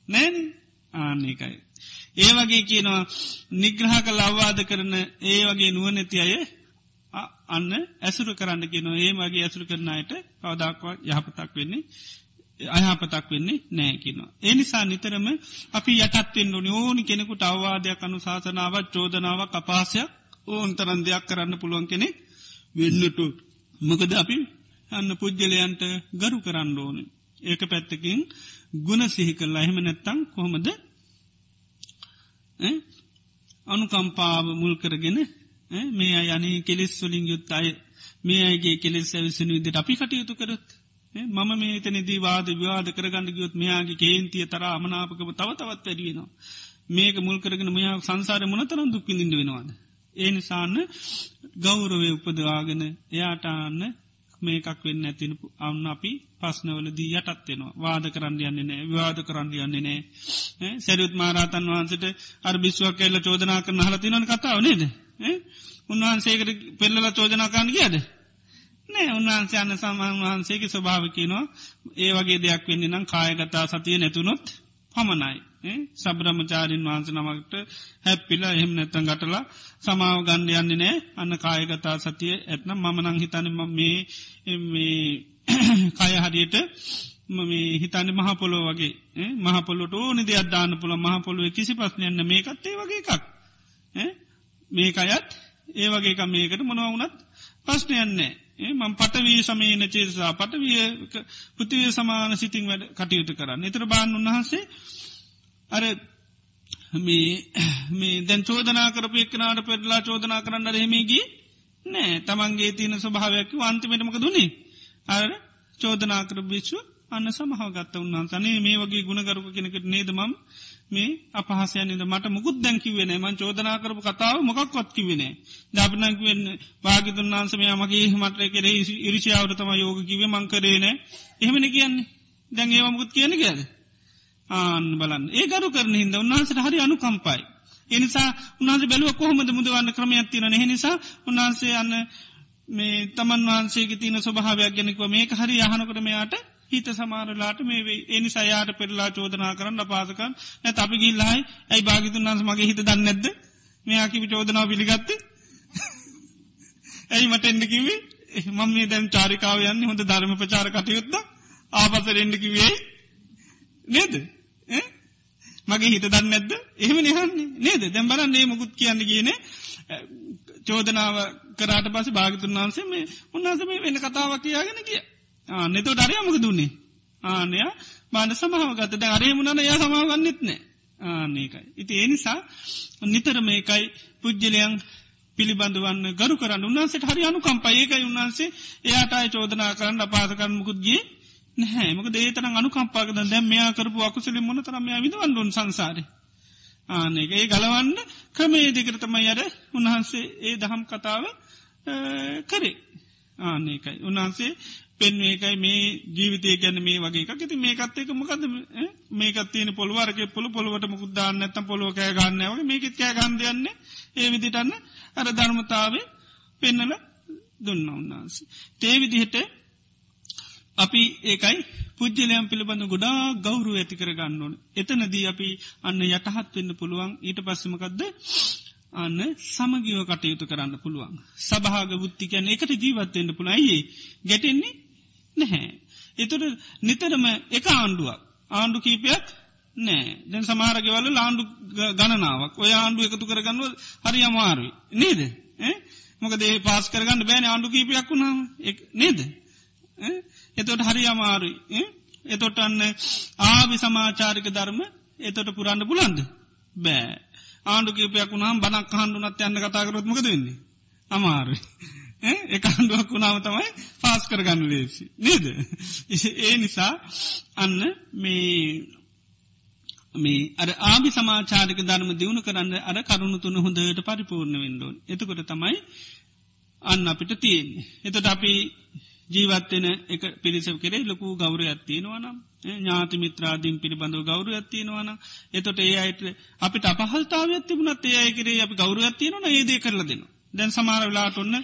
නෑන ආන්නේකයි ඒ වගේ කියනවා නිග්‍රහ කල් අවවාද කරන ඒ වගේ නුවනැති අය අන්න ඇසුරු කරන්න කියන ඒ වගේ ඇසුරු කරනයට කවදක්වා යහපතක් වෙන්නේ අයහපතක් වෙන්නේ නෑකිනවා. ඒ නිසා නිතරම අපි යටත්වෙන් ඕනි. ඕනි කෙනෙකුට අවවාදයක් අනු ශාසනාවත් චෝදනාවක් අපාසයක් ඕන් තරන් දෙයක් කරන්න පුළුවන් කෙනෙක් වෙන්නටු. මොකද අපි අන්න පුද්ගලයන්ට ගරු කරන්න ඕන. ඒක පැත්තකින් ගුණ සිහි කරලා එහෙම නැත්තං කොහොමද අනුකම්පාව මුල් කරගෙන මේ අය අනේ කෙලෙස් වලින් යුත් අය මේ අයගේ කෙලෙස් ඇවිසනු විදිට අපි කටයුතු කරත් මම මේ තනදී වාද විවාද කරගන්න ගියොත් මෙයාගේ කේන්තිය තර අමනාපකම තව තවත් වැඩියෙනවා. මේක මුල් කරගෙන මෙයා සංසාර මොනතරම් දුක්කිින්ද වෙනවාද. ඒ නිසාන්න ගෞරවය උපදවාගෙන එයාටාන්න මේකක් වෙන්න ඇතින අන්න අපි පස්නවල දී යටත්වෙනවා වාද කරන්න යන්නේ නෑ විවාද කරන්න යන්නේ නෑ සැරියුත් මාරාතන් වහන්සට අර බිස්වක් කෙල්ල චෝදනා කරන හලතිනන කතාව නේද? උන්වහන්සේකට පෙල්ලල චෝජනාකාන්න කියද නෑ උන්වහන්සේ අන්න සමන් වහන්සේගේ ස්වභාවකනවා ඒ වගේ දෙයක් වෙන්නේ නම් කායගතා සතිය නැතුනොත් පමණයි. සබ්‍රමචාරින් වහන්ස නමකට හැප්පිල එහෙම නැත්තන් ගටලා සමාව ගණ්ඩ යන්නේ නෑ. අන්න කායගතා සතිය ඇත්නම් මමනං හිතන මේ කය හරියට මේ හිතන්න මහපොලෝ වගේ. මහපොලොට ඕනි දෙයක් දාන්න පුළ මහපොලුව කිසි පස්්නයන්න මේකත්තේ වගේ එකක්. මේක අයත් ඒ වගේක මේකට මොනවුනත් ප්‍රශ්නයන්නේ මං පටවී සමීන චේසා පටවිය පෘතිවය සමාන සිතින් වැඩ කටයුතු කරන්න. එතර බාන් උන්වහන්සේ අර මේ දැන් චෝදනා කරපයක්නට පෙරලා චෝදනා කරන්න රහෙමේගේ නෑ. තමන්ගේ තියන ස්වභාවයක් අන්තිමටමක දුන්නේ අර චෝදනා කර භික්ෂු අන්න සමහගත්ත උන්වන්සනේ මේ වගේ ගුණගරුක කෙනෙකට නේදමම් මේ අපහසයනද මට මුකුත් දැකිවෙන මන් චෝදනා කරපු කතාව මොකක්වත් කිවෙන දපනක්වෙන්න භාගිතුන් වන්සමය මගේ මට කෙරේ ඉරිෂාවට තම යෝග කිව මංකරේන එහෙමන කියන්නේ. දැන් ඒවමුකුත් කියන කියද? ආන් බලන්න. ඒ ගරු කරන හිද උන්වහන්සට හරි අනු කම්පයි එනිසා උන්හස බැලුව කොහොමද මුදවන්න ක්‍රමයක් තින නිසා උන්වහන්සේ අන්න මේ තමන් වහන්සේ තින ස්වභාවයක් ගැනෙකව මේක හරි යහනකට මෙයාට හිත සමාරලාට මේ එනි සයාට පෙරලා චෝදනා කරන්න පාසකන් නැ අපි ගිල්ලායි ඇයි භාගිතුන් වන්ස මගේ හිත දන්න නැද්ද? මෙයාකිවි චෝදනාව පිළිගත්ත? ඇයි මට එන්න කිවේ මම මේ දැම් චාරිකාව යන්න හොඳ ධර්ම ප්‍රචාර කටයුත්ත ආපසර එන්න කිවේ නේද? මගේ හිත දන්න නැද්ද? එහෙම නිහන්නේ නේද? දැම් බලන්නේ මුකුත් කියන්න කියන චෝදනාව කරාට පස භාගතුන් වන්සේ මේ උන්හස මේ වෙන කතාවක් කියාගෙන කිය නෙතෝ ඩරයමක දුන්නේ ආනය බාඩ සමහාවගතද අරේ මුණන ය සමාගන්නෙත්නෑ ආනකයි. ඉති ඒනිසා නිතර මේකයි පුද්ජලයන් පිළිබඳවන්න ගරු කරන්න උන්හන්සට හරි අනු කම්පයකයි උන්හන්සේ එයාටයි චෝදනා කරන්න අපාසකරන්න මුකුත්ගේ නැහැ. මක දේතන අනු කම්පාකද දැම් මෙයා කරපු අකුසලි මොන තරම විදවන්ඩුන් සංසාර? ආනක ඒ ගලවන්න ක්‍රමේ දෙකරතම අර උන්හන්සේ ඒ දහම් කතාව කරේ. ආනකයි උන්හන්සේ පෙන්වේකයි මේ ජීවිතය ගැන මේ වගේ එකති මේකත් එක මොකද මේකත්තියන පොළුවරක පොළු පොළුවට මුකුදදාන්න ඇත්තම් පොළුව කෑ ගන්නව මේකත් කෑ ගන්දයන්න ඒ විදිටන්න අර ධර්මතාවේ පෙන්නල දුන්න උන්නාන්සේ. තේවිදිහට අපි ඒකයි පුද්ජලයම් පිළිබඳ ගොඩා ගෞරු ඇති කර ගන්න ඕන. එතනදී අපි අන්න යටහත් වෙන්න පුළුවන්. ඊට පස්සමකක්ද අන්න සමගිව කටයුතු කරන්න පුළුවන්. සභාග බුද්ධිකයන් එකට ජීවත්වවෙන්න පුළයි ගැටෙන්නේ නැහැ. එතුට නිතරම එක ආණ්ඩුවක්. ආණ්ඩු කීපයක් නෑ දැන් සමාරගවල ලාණ්ඩු ගණනාවක්. ඔය ආණ්ඩු එකතු කරගන්නුව හරි අමාරුයි. නේද? මොකදේ පාස් කරගන්න බෑන. ආණ්ඩු කීපයක් වුණාම. නේද? එතොට හරි අමාරුයි. එතොට අන්න ආවි සමාචාරික ධර්ම එතොට පුරන්න පුලන්ද බෑ. ආණ්ඩු කීපයක් වුණාම් බනක් කහන්ඩුනත් යන්න කතාකරොත්මක දෙන්නේ අමාරුයි. එක අන්ඩුවක් වුණාම තමයි පාස් කරගන්න ලේසි. නේද? ඒ නිසා අන්න මේ මේ අර ආභි සමාචාරික ධර්ම දියුණු කරන්න අර කරුණු තුන හොඳට පරිපූර්ණ වෙන්ඩෝන් එතකොට තමයි අන්න අපිට තියෙන්නේ. එතට අපි ජීවත්වෙන එක පිරිසව කරේ ලොකු ගෞර ඇත්තියෙනවනම් ඥාති මිත්‍රාදීන් පිළිබඳව ගෞර ඇත්තියෙනවන එතොට ඒ අයට අපිට අපහල්තාව ඇතිබුණත් ඒ අය කරේ අපි ගෞර ඇත්තියෙනවන ඒදේ කරල දෙන්න දැන් සමාර වෙලාට ඔන්න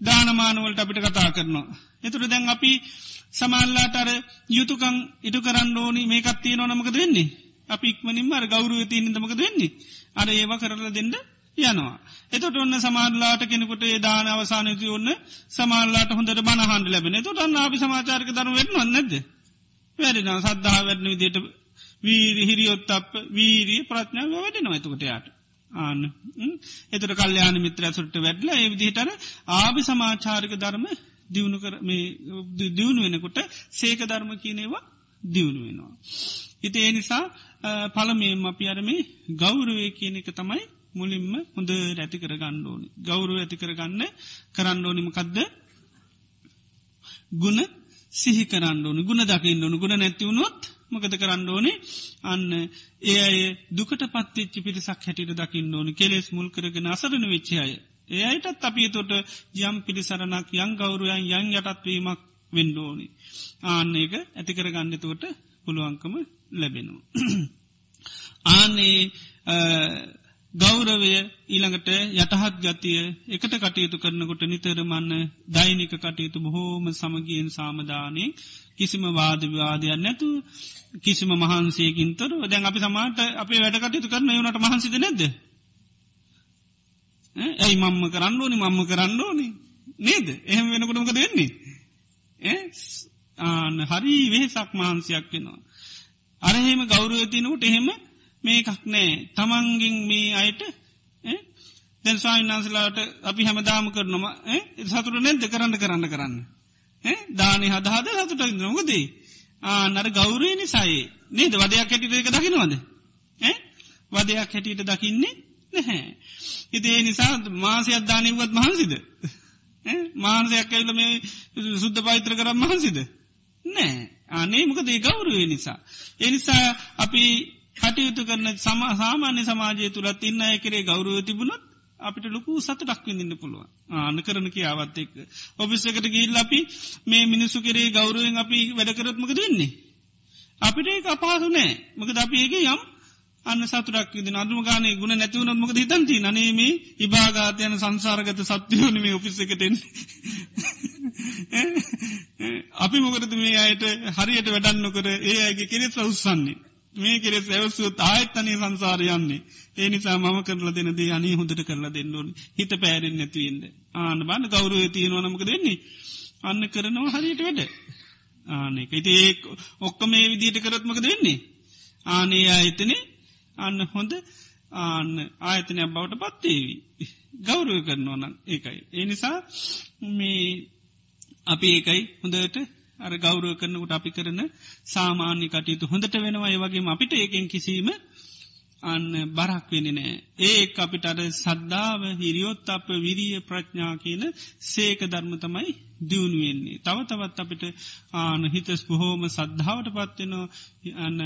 දානමානුවලට අපිට කතා කරනවා. එතුර දැන් අපි සමල්ලාට අර යුතුකං ඉටු කරන්න ඕනි මේකත්තිය නොනමක දෙන්නේ. අපි ඉක්මනින්ම අර ගෞරුව තියනදමක දෙන්නේ. අර ඒවා කරල දෙන්න යනවා. එතට ඔන්න සමාල්ලාට කෙනෙකුට දාන අවසානති ඔන්න සමාල්ලාට හොඳට බණහන්ඩ ලැබෙන තුට අන්න අපි සමාචාරක දරු වෙන්න නැද. වැඩෙන සද්ධා වැඩන විදියට වීරි හිරියොත් අප වීරී ප්‍රඥාව වැඩෙනවා ඇතුකටයාට. ආන්න එතට කල්්‍යයාන මිත්‍ර සුට වැඩල ඒ විදිහටර ආභි සමාචාරික ධර්ම දියුණු කර දියුණු වෙනකොට සේක ධර්ම කියනේවා දියුණු වෙනවා. හිත ඒ නිසා පළමේම අපි අරමේ ගෞරුවය කියන එක තමයි මුලින්ම හොඳ ඇති කර ගන්න ඕනි. ගෞරුව ඇති කරගන්න කරන්න ඕනිමකදද ගුණ සිහි කරන්න ඕනි ගුණ දකින්න ඕනු ගුණ නැතිවුණොත් මකද කරන්න ඕනේ අන්න ඒ අය දුකට පත්තිච්චි පිරිසක් හැටිට දකින්න ඕනි කෙලෙස් මුල් කරගෙන අසරන වෙච්චි අය. ඒ අයටත් අපි තොට යම් පිළිසරණක් යං ගෞරුවයන් යං යටත්වීමක් වෙන්ඩෝනි. ආන්න එක ඇතිකර ගන්නතවට පුළුවන්කම ලැබෙනවා. ආන්නේ ගෞරවය ඊළඟට යටහත් ගතිය එකට කටයුතු කරනකොට නිතරමන්න දෛනික කටයුතු බොහෝම සමගියෙන් සාමධානය කිසිම වාදවිවාදයක් නැතු කිසිම මහන්සේකින්තර දැන් අපි සමාට අපේ වැඩ කටයුතු කරන යුනට මහන්සිද නැද ඇයි මම්ම කරන්න ඕනි? මම්ම කරන්න ඕනි? නේද? එහෙම වෙනකොටමක දෙන්නේ ආන හරි වෙහෙසක් මහන්සයක් වෙනවා අරහෙම ගෞරුවතිනකට එහෙම මේකක් නෑ. තමන්ගින් මේ අයට දැන් ස්වාමිනාන්සලාට අපි හැම දාම කරනම සතුර නැද්ද? කරන්න කරන්න කරන්න. දානි හදහද සතුට නොකදී ආනර ගෞරය නිසායේ නේද? වදයක් හැටිට එක දකිනවද වදයක් හැටියට දකින්නේ නැහැ. ඉතිේ නිසා මාසයක් දානයවත් මහන්සිද? මාන්සයක් ඇල්ල මේ සුද්ධ පෛත්‍ර කරම් මහන්සිද? නෑ. අනේ මොක දේ ගෞරුවේ නිසා. එනිසා අපි කටයුතු කරන සම සාමාන්‍ය සමාජය තුළත් ඉන්න අය කරේ ගෞරුව තිබුණොත් අපිට ලොකු සත ඩක්විඳන්න පුළුව ආන කරන කියාවත් එක් ඔෆිස්සකට ගිල් අපි මේ මිනිස්සු කරේ ගෞරුවෙන් අපි වැඩකරත්මක දෙන්නේ. අපිට ඒ අපහසු නෑ. මක ද අපි ඒගේ යම් අන්න සතුරක් ද අදුම ගාන ගුණ නැතිවුණත් මොක හිතන්ති නනේම ඉභාගාතයන සංසාරගත සත්‍යයෝන මේ ඔෆිස්සකටෙන් අපි මොකරද මේ අයට හරියට වැඩන්නකර ඒ අයගේ කෙනෙත් උත්සන්නේ මේ කෙරෙස් ඇවස්සුත් ආයත්තනය සංසාරයන්නේ ඒ නිසා මම කරලා දෙනද අනී හොඳට කරලා දෙන්නඩුවන් හිත පෑරෙන් නැතිවන්න ආන බන්න ගෞරුව තියෙනවනමක දෙන්නේ අන්න කරනවා හරියට වැඩ. ආනෙක ඉති ඒ ඔක්ක මේ විදියට කරත්මක දෙන්නේ ආනේ ආයතනේ අන්න හොඳ ආන්න ආයතනයක් බවට පත්තේවී ගෞරුව කරනවා නම් ඒකයි. ඒ නිසා මේ අපි ඒකයි හොඳට අර ගෞරුව කරනකට අපි කරන සාමාන්‍ය කටයුතු හොඳට වෙනවා. ඒවගේම අපිට ඒකෙන් කිසීම අන්න බරක් වෙන නෑ ඒ අපිට අර සද්ධාව හිරියොත් අප විරිය ප්‍රඥා කියන සේක ධර්ම තමයි දියුණුවෙන්නේ තව තවත් අපිට ආන හිතස් බොහෝම සද්ධාවට පත්වෙනවා අන්න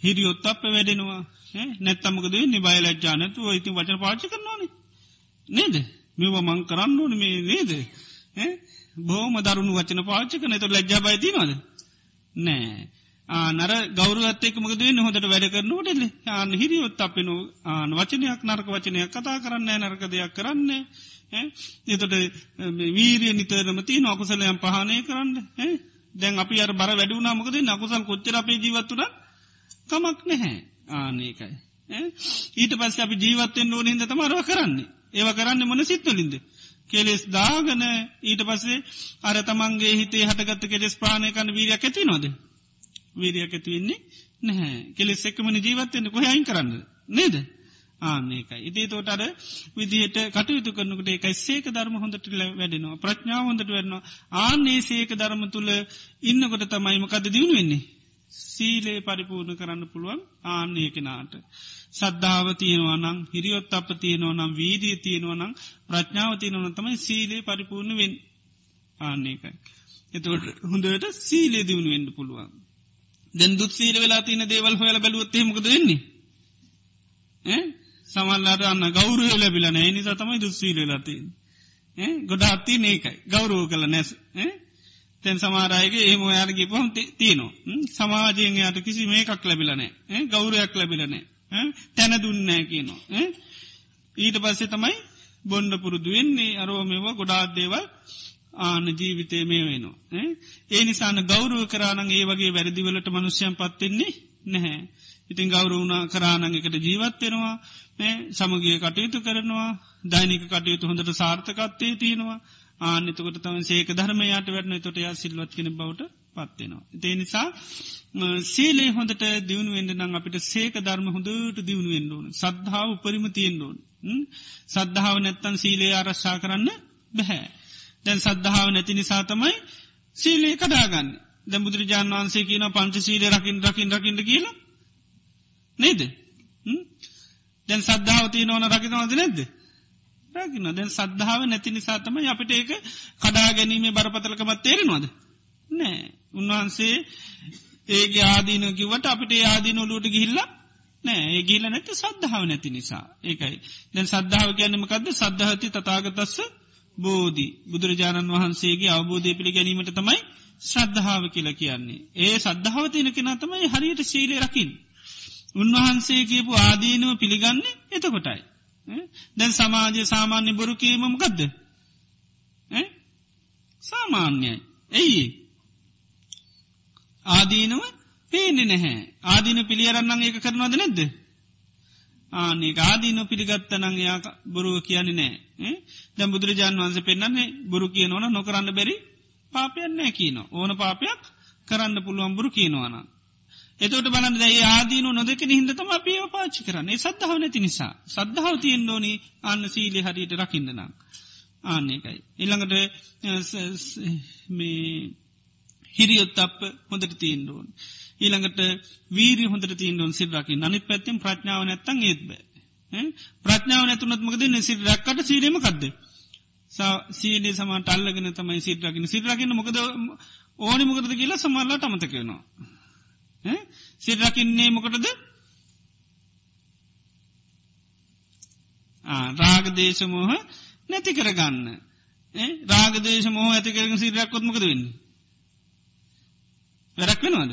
හිරියොත් අප වැඩෙනවා නැත්තමකද නිබයිලජ්ජානතු ඉතින් වචන පාච කරනවාන. නේද? මෙව මං කරන්න ඕන මේ නේද? බෝම දරුණු වචන පාච්චක නතු ලැජ්ජාබයිතිනවද නෑ. ආනර ගෞරුවත්තෙක් මකද හොට වැඩ කරනටෙල්ල ආන හිරියොත් අපෙනු ආන වචනයක් නරක වචනයක් කතා කරන්න නරක දෙයක් කරන්න එතට වීරිය නිතරම ති නොකුසලයම් පහනය කරන්න දැන් අපි අර බර වැඩුනා මකද නකුසල් කොච්චර අපේ ජීවත්තුර කමක් නැහැ. ආනකයි ඊට පස්ස අපි ජීවත්තෙන් ඕනහිද තමරව කරන්නේ. ඒව කරන්න මොන සිත්තුලින්ද කෙලෙස් දාගන ඊට පස්සේ අර තමන්ගේ හිතේ හටගත්ත කෙලෙස් ප්‍රාණය කන්න වීරයක් ඇති නොද වීරයක් ඇතිවෙන්නේ නැහැ. කෙලෙස් එක්කමන ජීවත්තෙන්න්න කොහයින් කරන්න නේද? ආනකයි ඉදේ තෝට අර විදිහට කටයුතු කරනකට එකයි සේක ධර්ම හොඳට වැඩෙනවා. ප්‍රඥාව හොඳට වෙන්නවා ආනේ සේක ධර්ම තුළ ඉන්නකොට තමයිමකද දියුණු වෙන්නේ? සීලේ පරිපූර්ණ කරන්න පුළුවන් ආන්නේ කෙනාට. සද්ධාව තියෙනවා නම් හිරියොත් අප තියෙනවා නම් වීදිය තියෙනවා නම් ප්‍රඥාව තියෙනවන තමයි සීලේ පරිපූර්ණ වෙන් ආන්නේකයි. එතට හොඳට සීලේ දියුණු වෙන්ඩ පුළුවන්. දැන් දුත් සීල වෙලා තියන දේවල් හොයල බැලුවත්තේමකද වෙන්නේ. සමල්ලාට අන්න ගෞරුව ලැබිලන නි තමයි දුස්සීල වෙලාතින්. ගොඩ අත්ති ඒකයි ගෞරුව කළ නැස්. තැන් සමාරයගේ ඒම යාරගේ පහම් තියනවා. සමාජයෙන් යායට කිසි මේකක් ලැබිලනෑ ගෞරයක් ලැබිලනෑ. තැන දුන්නෑ කියනවා. ඊට පස්සේ තමයි බොන්ඩ පුරුදුවෙන්නේ අරෝ මෙවා ගොඩාත් දේවල් ආන ජීවිතය මේ වෙනවා. ඒ නිසාන ගෞරුව කරානන් ඒ වගේ වැරදිවලට මනුෂ්‍යයන් පත්වෙන්නේ නැහැ. ඉතින් ගෞරුවුණ කරානං එකට ජීවත්වෙනවා සමගිය කටයුතු කරනවා. දෛනික කටයුතු හොඳට සාර්ථකත්තේ තියෙනවා. ආනෙතකොට තම සේක ධර්මයට වැටන තොට යා සිල්වත් කෙන බවට පත්වෙනවා. ඒ නිසා සීලේ හොඳට දියුණුවෙන්ට නං අපිට සේක ධර්ම හොඳට දියුණුවෙන්ඩ ඕන. සද්ධාව උපරිම තියෙන්ඩෝන් සද්ධාව නැත්තන් සීලේ ආරශ්ා කරන්න බැහැ. දැන් සද්ධාව නැති නිසා තමයි සීලේ කඩාගන්න. දැ බුදුරජාන් වන්සේ කියන පංච සීල රකිින් රකිින් රකිට කියල නේද? දැන් සද්ධාවතිය නොන රකිනවද නැද්ද? රකින දැන් සද්ධාව නැති නිසාතම අපිට ඒක කඩා ගැනීමේ බරපතලකමත් තේරෙනවාද? නෑ. උන්වහන්සේ ඒගේ ආදීන කිවට අපිට ආදීන ඔලුවට ගිහිල්ල නෑ. ඒ ගිල්ල නැති සද්ධාව නැති නිසා. ඒකයි. දැන් සද්ධාව කියන්නමකක්ද සද්ධහති තතාගතස්ස බෝධි. බුදුරජාණන් වහන්සේගේ අවබෝධය පිළි ගැනීමට තමයි ශ්‍රද්ධාව කියල කියන්නේ. ඒ සද්ධාව තියෙන කෙන තමයි හරියට ශීලය රකිින් උන්වහන්සේ කියපු ආදීනුව පිළිගන්නේ එතකොටයි. දැන් සමාජය සාමාන්‍ය බොරු කීමම ගදද සාමාන්‍යයි. ඇයි ආදීනුව පේනෙ නැහැ. ආදීන පිළියරන්නන් ඒක කරනවද නැද්ද? ආනේ ආදීන පිළිගත්තනං යා බොරුව කියන්නේ නෑ දැ බුදුරජාන් වන්ස පෙන්න්නන්නේ බොරු කියනවන නොකරන්න බැරි පාපයන්නෑ කියන ඕන පාපයක් කරන්න පුළුවන් බුරු කියනවන එතට බලන්න ඒ ආදීන නොදක හිදතම අපිය පාචි කරන්නේ. සද්ධාව නැති නිසා. සද්ධාව තියෙන් ඕනි අන්න සීලි හරියට රකින්නනම් ආන්නේකයි ඉළඟට මේ හිරියොත් අප හොඳට තිීන්ඩෝන්. ඊළඟට වීරි හොඳට තිීන්ඩුවන් සිල්රකි නනිත් පැත්තිම් ප්‍රඥාව නැත්තන් ඒත්බ. ප්‍රඥාව නැතුනත්මකද සිල් රැක්කට සීරීම කක්ද. සීලේ සමට අල්ලගෙන තමයි සිල්රකින සිල්රකින මොකද ඕනි මොකටද කියලා සමල්ලාට අමතකෙනවා. සිරකින්නේ මොකටද රාගදේශමෝහ නැති කරගන්න. රාගදේශ මෝහ ඇති කරග සිරක්කොත්මකද වෙන්නේ. වැරක් වෙනවාද.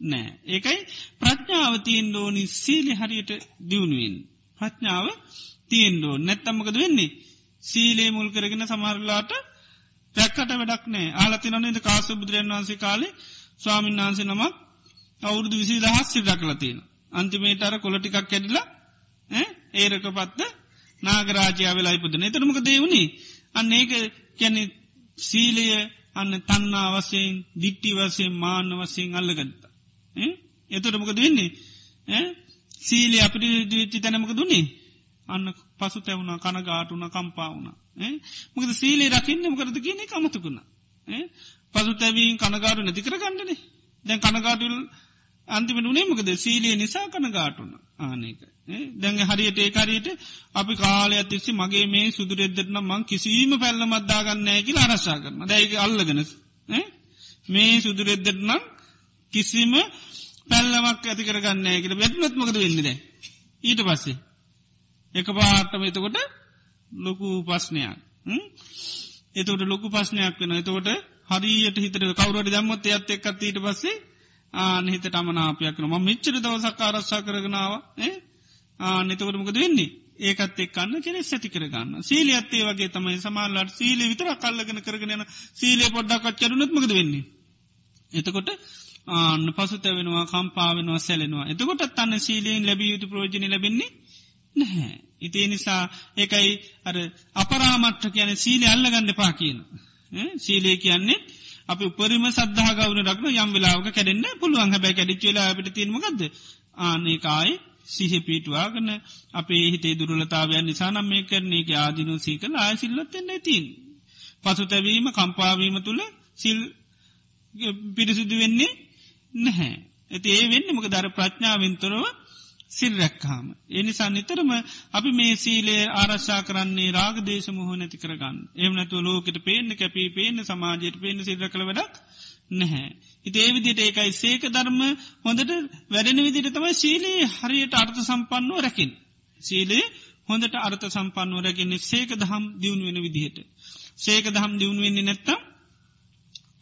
නෑ ඒකයි ප්‍රඥාව තියෙන් ෝනි සීලි හරියට දියුණුවෙන්. ප්‍රඥාව තියෙන්ඩෝ නැත්තම්මකද වෙන්නේ. සීලේ මුල් කරගෙන සමහරලාට පැක්කට වැඩක් නෑ ආලති නොනද කාස බුදුරන් වන්සේ කාලේ ස්වාමීන් වහන්සේ නමක් අවුරුදු විසි දහස් සිල්ඩ කලතියෙන. අන්තිමේට අර කොලටිකක් කැඩිලා ඒරක පත්ත නාගරාජයා වෙලා ඉපදන එතරමක දේවුණේ අන්න ඒක කැනෙ සීලය අන්න තන්නා වසයෙන් දිට්ටි වසයෙන් මාන්න වසයෙන් අල්ලගත්තා. එතොටමකද වෙන්නේ? සීලේ අපිට දිච්චි තැනමක දුන්නේ අන්න පසු තැවුණ කනගාටුන කම්පාවුණ මොකද සීලේ රකින්න මොකරද කියන කමතුකුණ පසු තැවීන් කනගාටු නැතිකර ගන්නනේ දැන් කනගාටුල් අන්තිමට උනේමකද සීලිය නිසා කනගාටුන ආනක දැඟ හරියට ඒකරයට අපි කාලය තිස්සි මගේ මේ සුදුරෙද්දරන මං කිසිීම පැල්ල මද්දාගන්නෑ කියල අරශා කරන දැයික අල්ලගෙන මේ සුදුරෙද්දරනම් කිසිම පැල්ලමක් ඇති කරගන්නෑ කියල. වැටනත්මකද වෙන්නද ඊට පස්සේ එක පාටම එතකොට ලොකු පස්්නයක් එතකට ලොකු පස්්නයක් වෙන එතකොට හරියට හිතර කවරුවට දම්මත් එයත් එක්කත් ඊට පස්සේ ආන හිත අමනාපයක් ම මිච්චර දවසක් ආරශ්ා කරගෙනාව ආනෙතකටමකද වෙන්නේ? ඒකත් එක්කන්න කෙනෙ සැති කරගන්න. සීල අත්තේ වගේ තමයි. සමාල්ලට සීල විතර කල්ලගෙන කරගෙනන සීලේ පොඩ්ඩක්ත් චරුණත්මකද වෙන්නේ. එතකොට ආන්න පසු තැවෙනවා කම්පාවෙනවා සැලෙනවා. එතකොටත් අන්න සීලයෙන් ලැබිය යුතු ප්‍රෝජන ලැබෙන්නේ නැහැ. ඉතිේ නිසා ඒකයි අර අපරාමට්ට කියන සීල අල්ලගන්න පා කියන. සීලේ කියන්නේ අපි උපරිම සද්ධාගවන රක්න යම් වෙලාවක කැඩෙන්න්න පුළුවන් හැබැ කැඩිච්චලා අපිට තිීමගද ආනකායි සිහ පිටවාගන අපේ හිතේ දුරලතාවයන් නිසානම් මේ කරන්නේ ආදිනු සීකල ආයසිල්ලොත්තෙන්න ඇතින්. පසු තැවීම කම්පාවීම තුළ සිල් පිරිසිදු වෙන්නේ නැහැ. ඇති ඒ වෙන්න මක දර ප්‍රඥාවෙන්තොරව සිල් රැක්කාම. එනිසා නිතරම අපි මේ සීලේ ආරශ්ා කරන්නේ රාග දේශ මුහ නැති කරගන්න. එමනතු ලෝකට පේන්න කැපී පේන සමාජයට පේන සිල්ර කළ වැඩක් නැහැ. ඉති ඒ විදිට ඒකයි සේක ධර්ම හොඳට වැඩෙන විදිට තමයි සීලේ හරියට අර්ථ සම්පන්නෝ රැකින්. සීලේ හොඳට අර්ථ සම්පන්නෝ රැකින්නේ සේක දහම් දියුණු වෙන විදිහට. සේක දහම් දියුණු වෙන්නේ නැත්තම්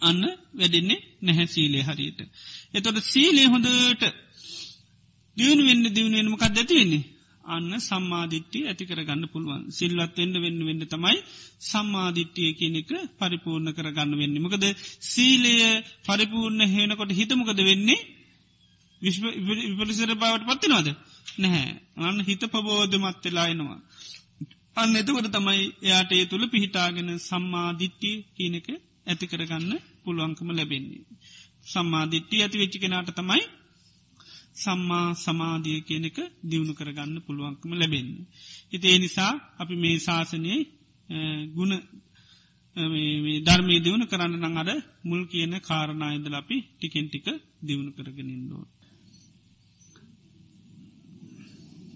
අන්න වැඩෙන්නේ නැහැ සීලේ හරියට. එතොට සීලේ හොඳට දියුණු වෙන්න දියුණුවෙන් මොකක් ඇතිවෙන්නේ. අන්න සම්මාධිට්්‍යිය ඇති කරගන්න පුළුවන් සිල්ලත් එෙන්ඩ වෙන්න වෙන්න තමයි සම්මාධිට්්‍යිය කියනෙක පරිපූර්ණ කරගන්න වෙන්න. මොකද සීලය පරිපූර්ණ හේනකොට හිතමකද වෙන්නේ විපලිසර බවට පත්තිනවාද නැහැ අන්න හිත පබෝධ මත්වෙලා එනවා. අන්න එතකොට තමයි එයාට ඒ තුළ පිහිටාගෙන සම්මාධිට්්‍යිය කියනෙක ඇති කරගන්න පුළුවන්කම ලැබෙන්නේ. සම්මාධිට්්‍යිය ඇති වෙච්චි කෙනාට තමයි සම්මා සමාධිය කියන එක දියුණු කරගන්න පුළුවන්කම ලැබෙන්න. හිති ඒ නිසා අපි මේ ශාසනයේ ගුණ ධර්මී දියුණු කරන්න නං අද මුල් කියන කාරණායදල අපි ටිකෙන් ටික දියුණු කරගෙනින්ඩෝ.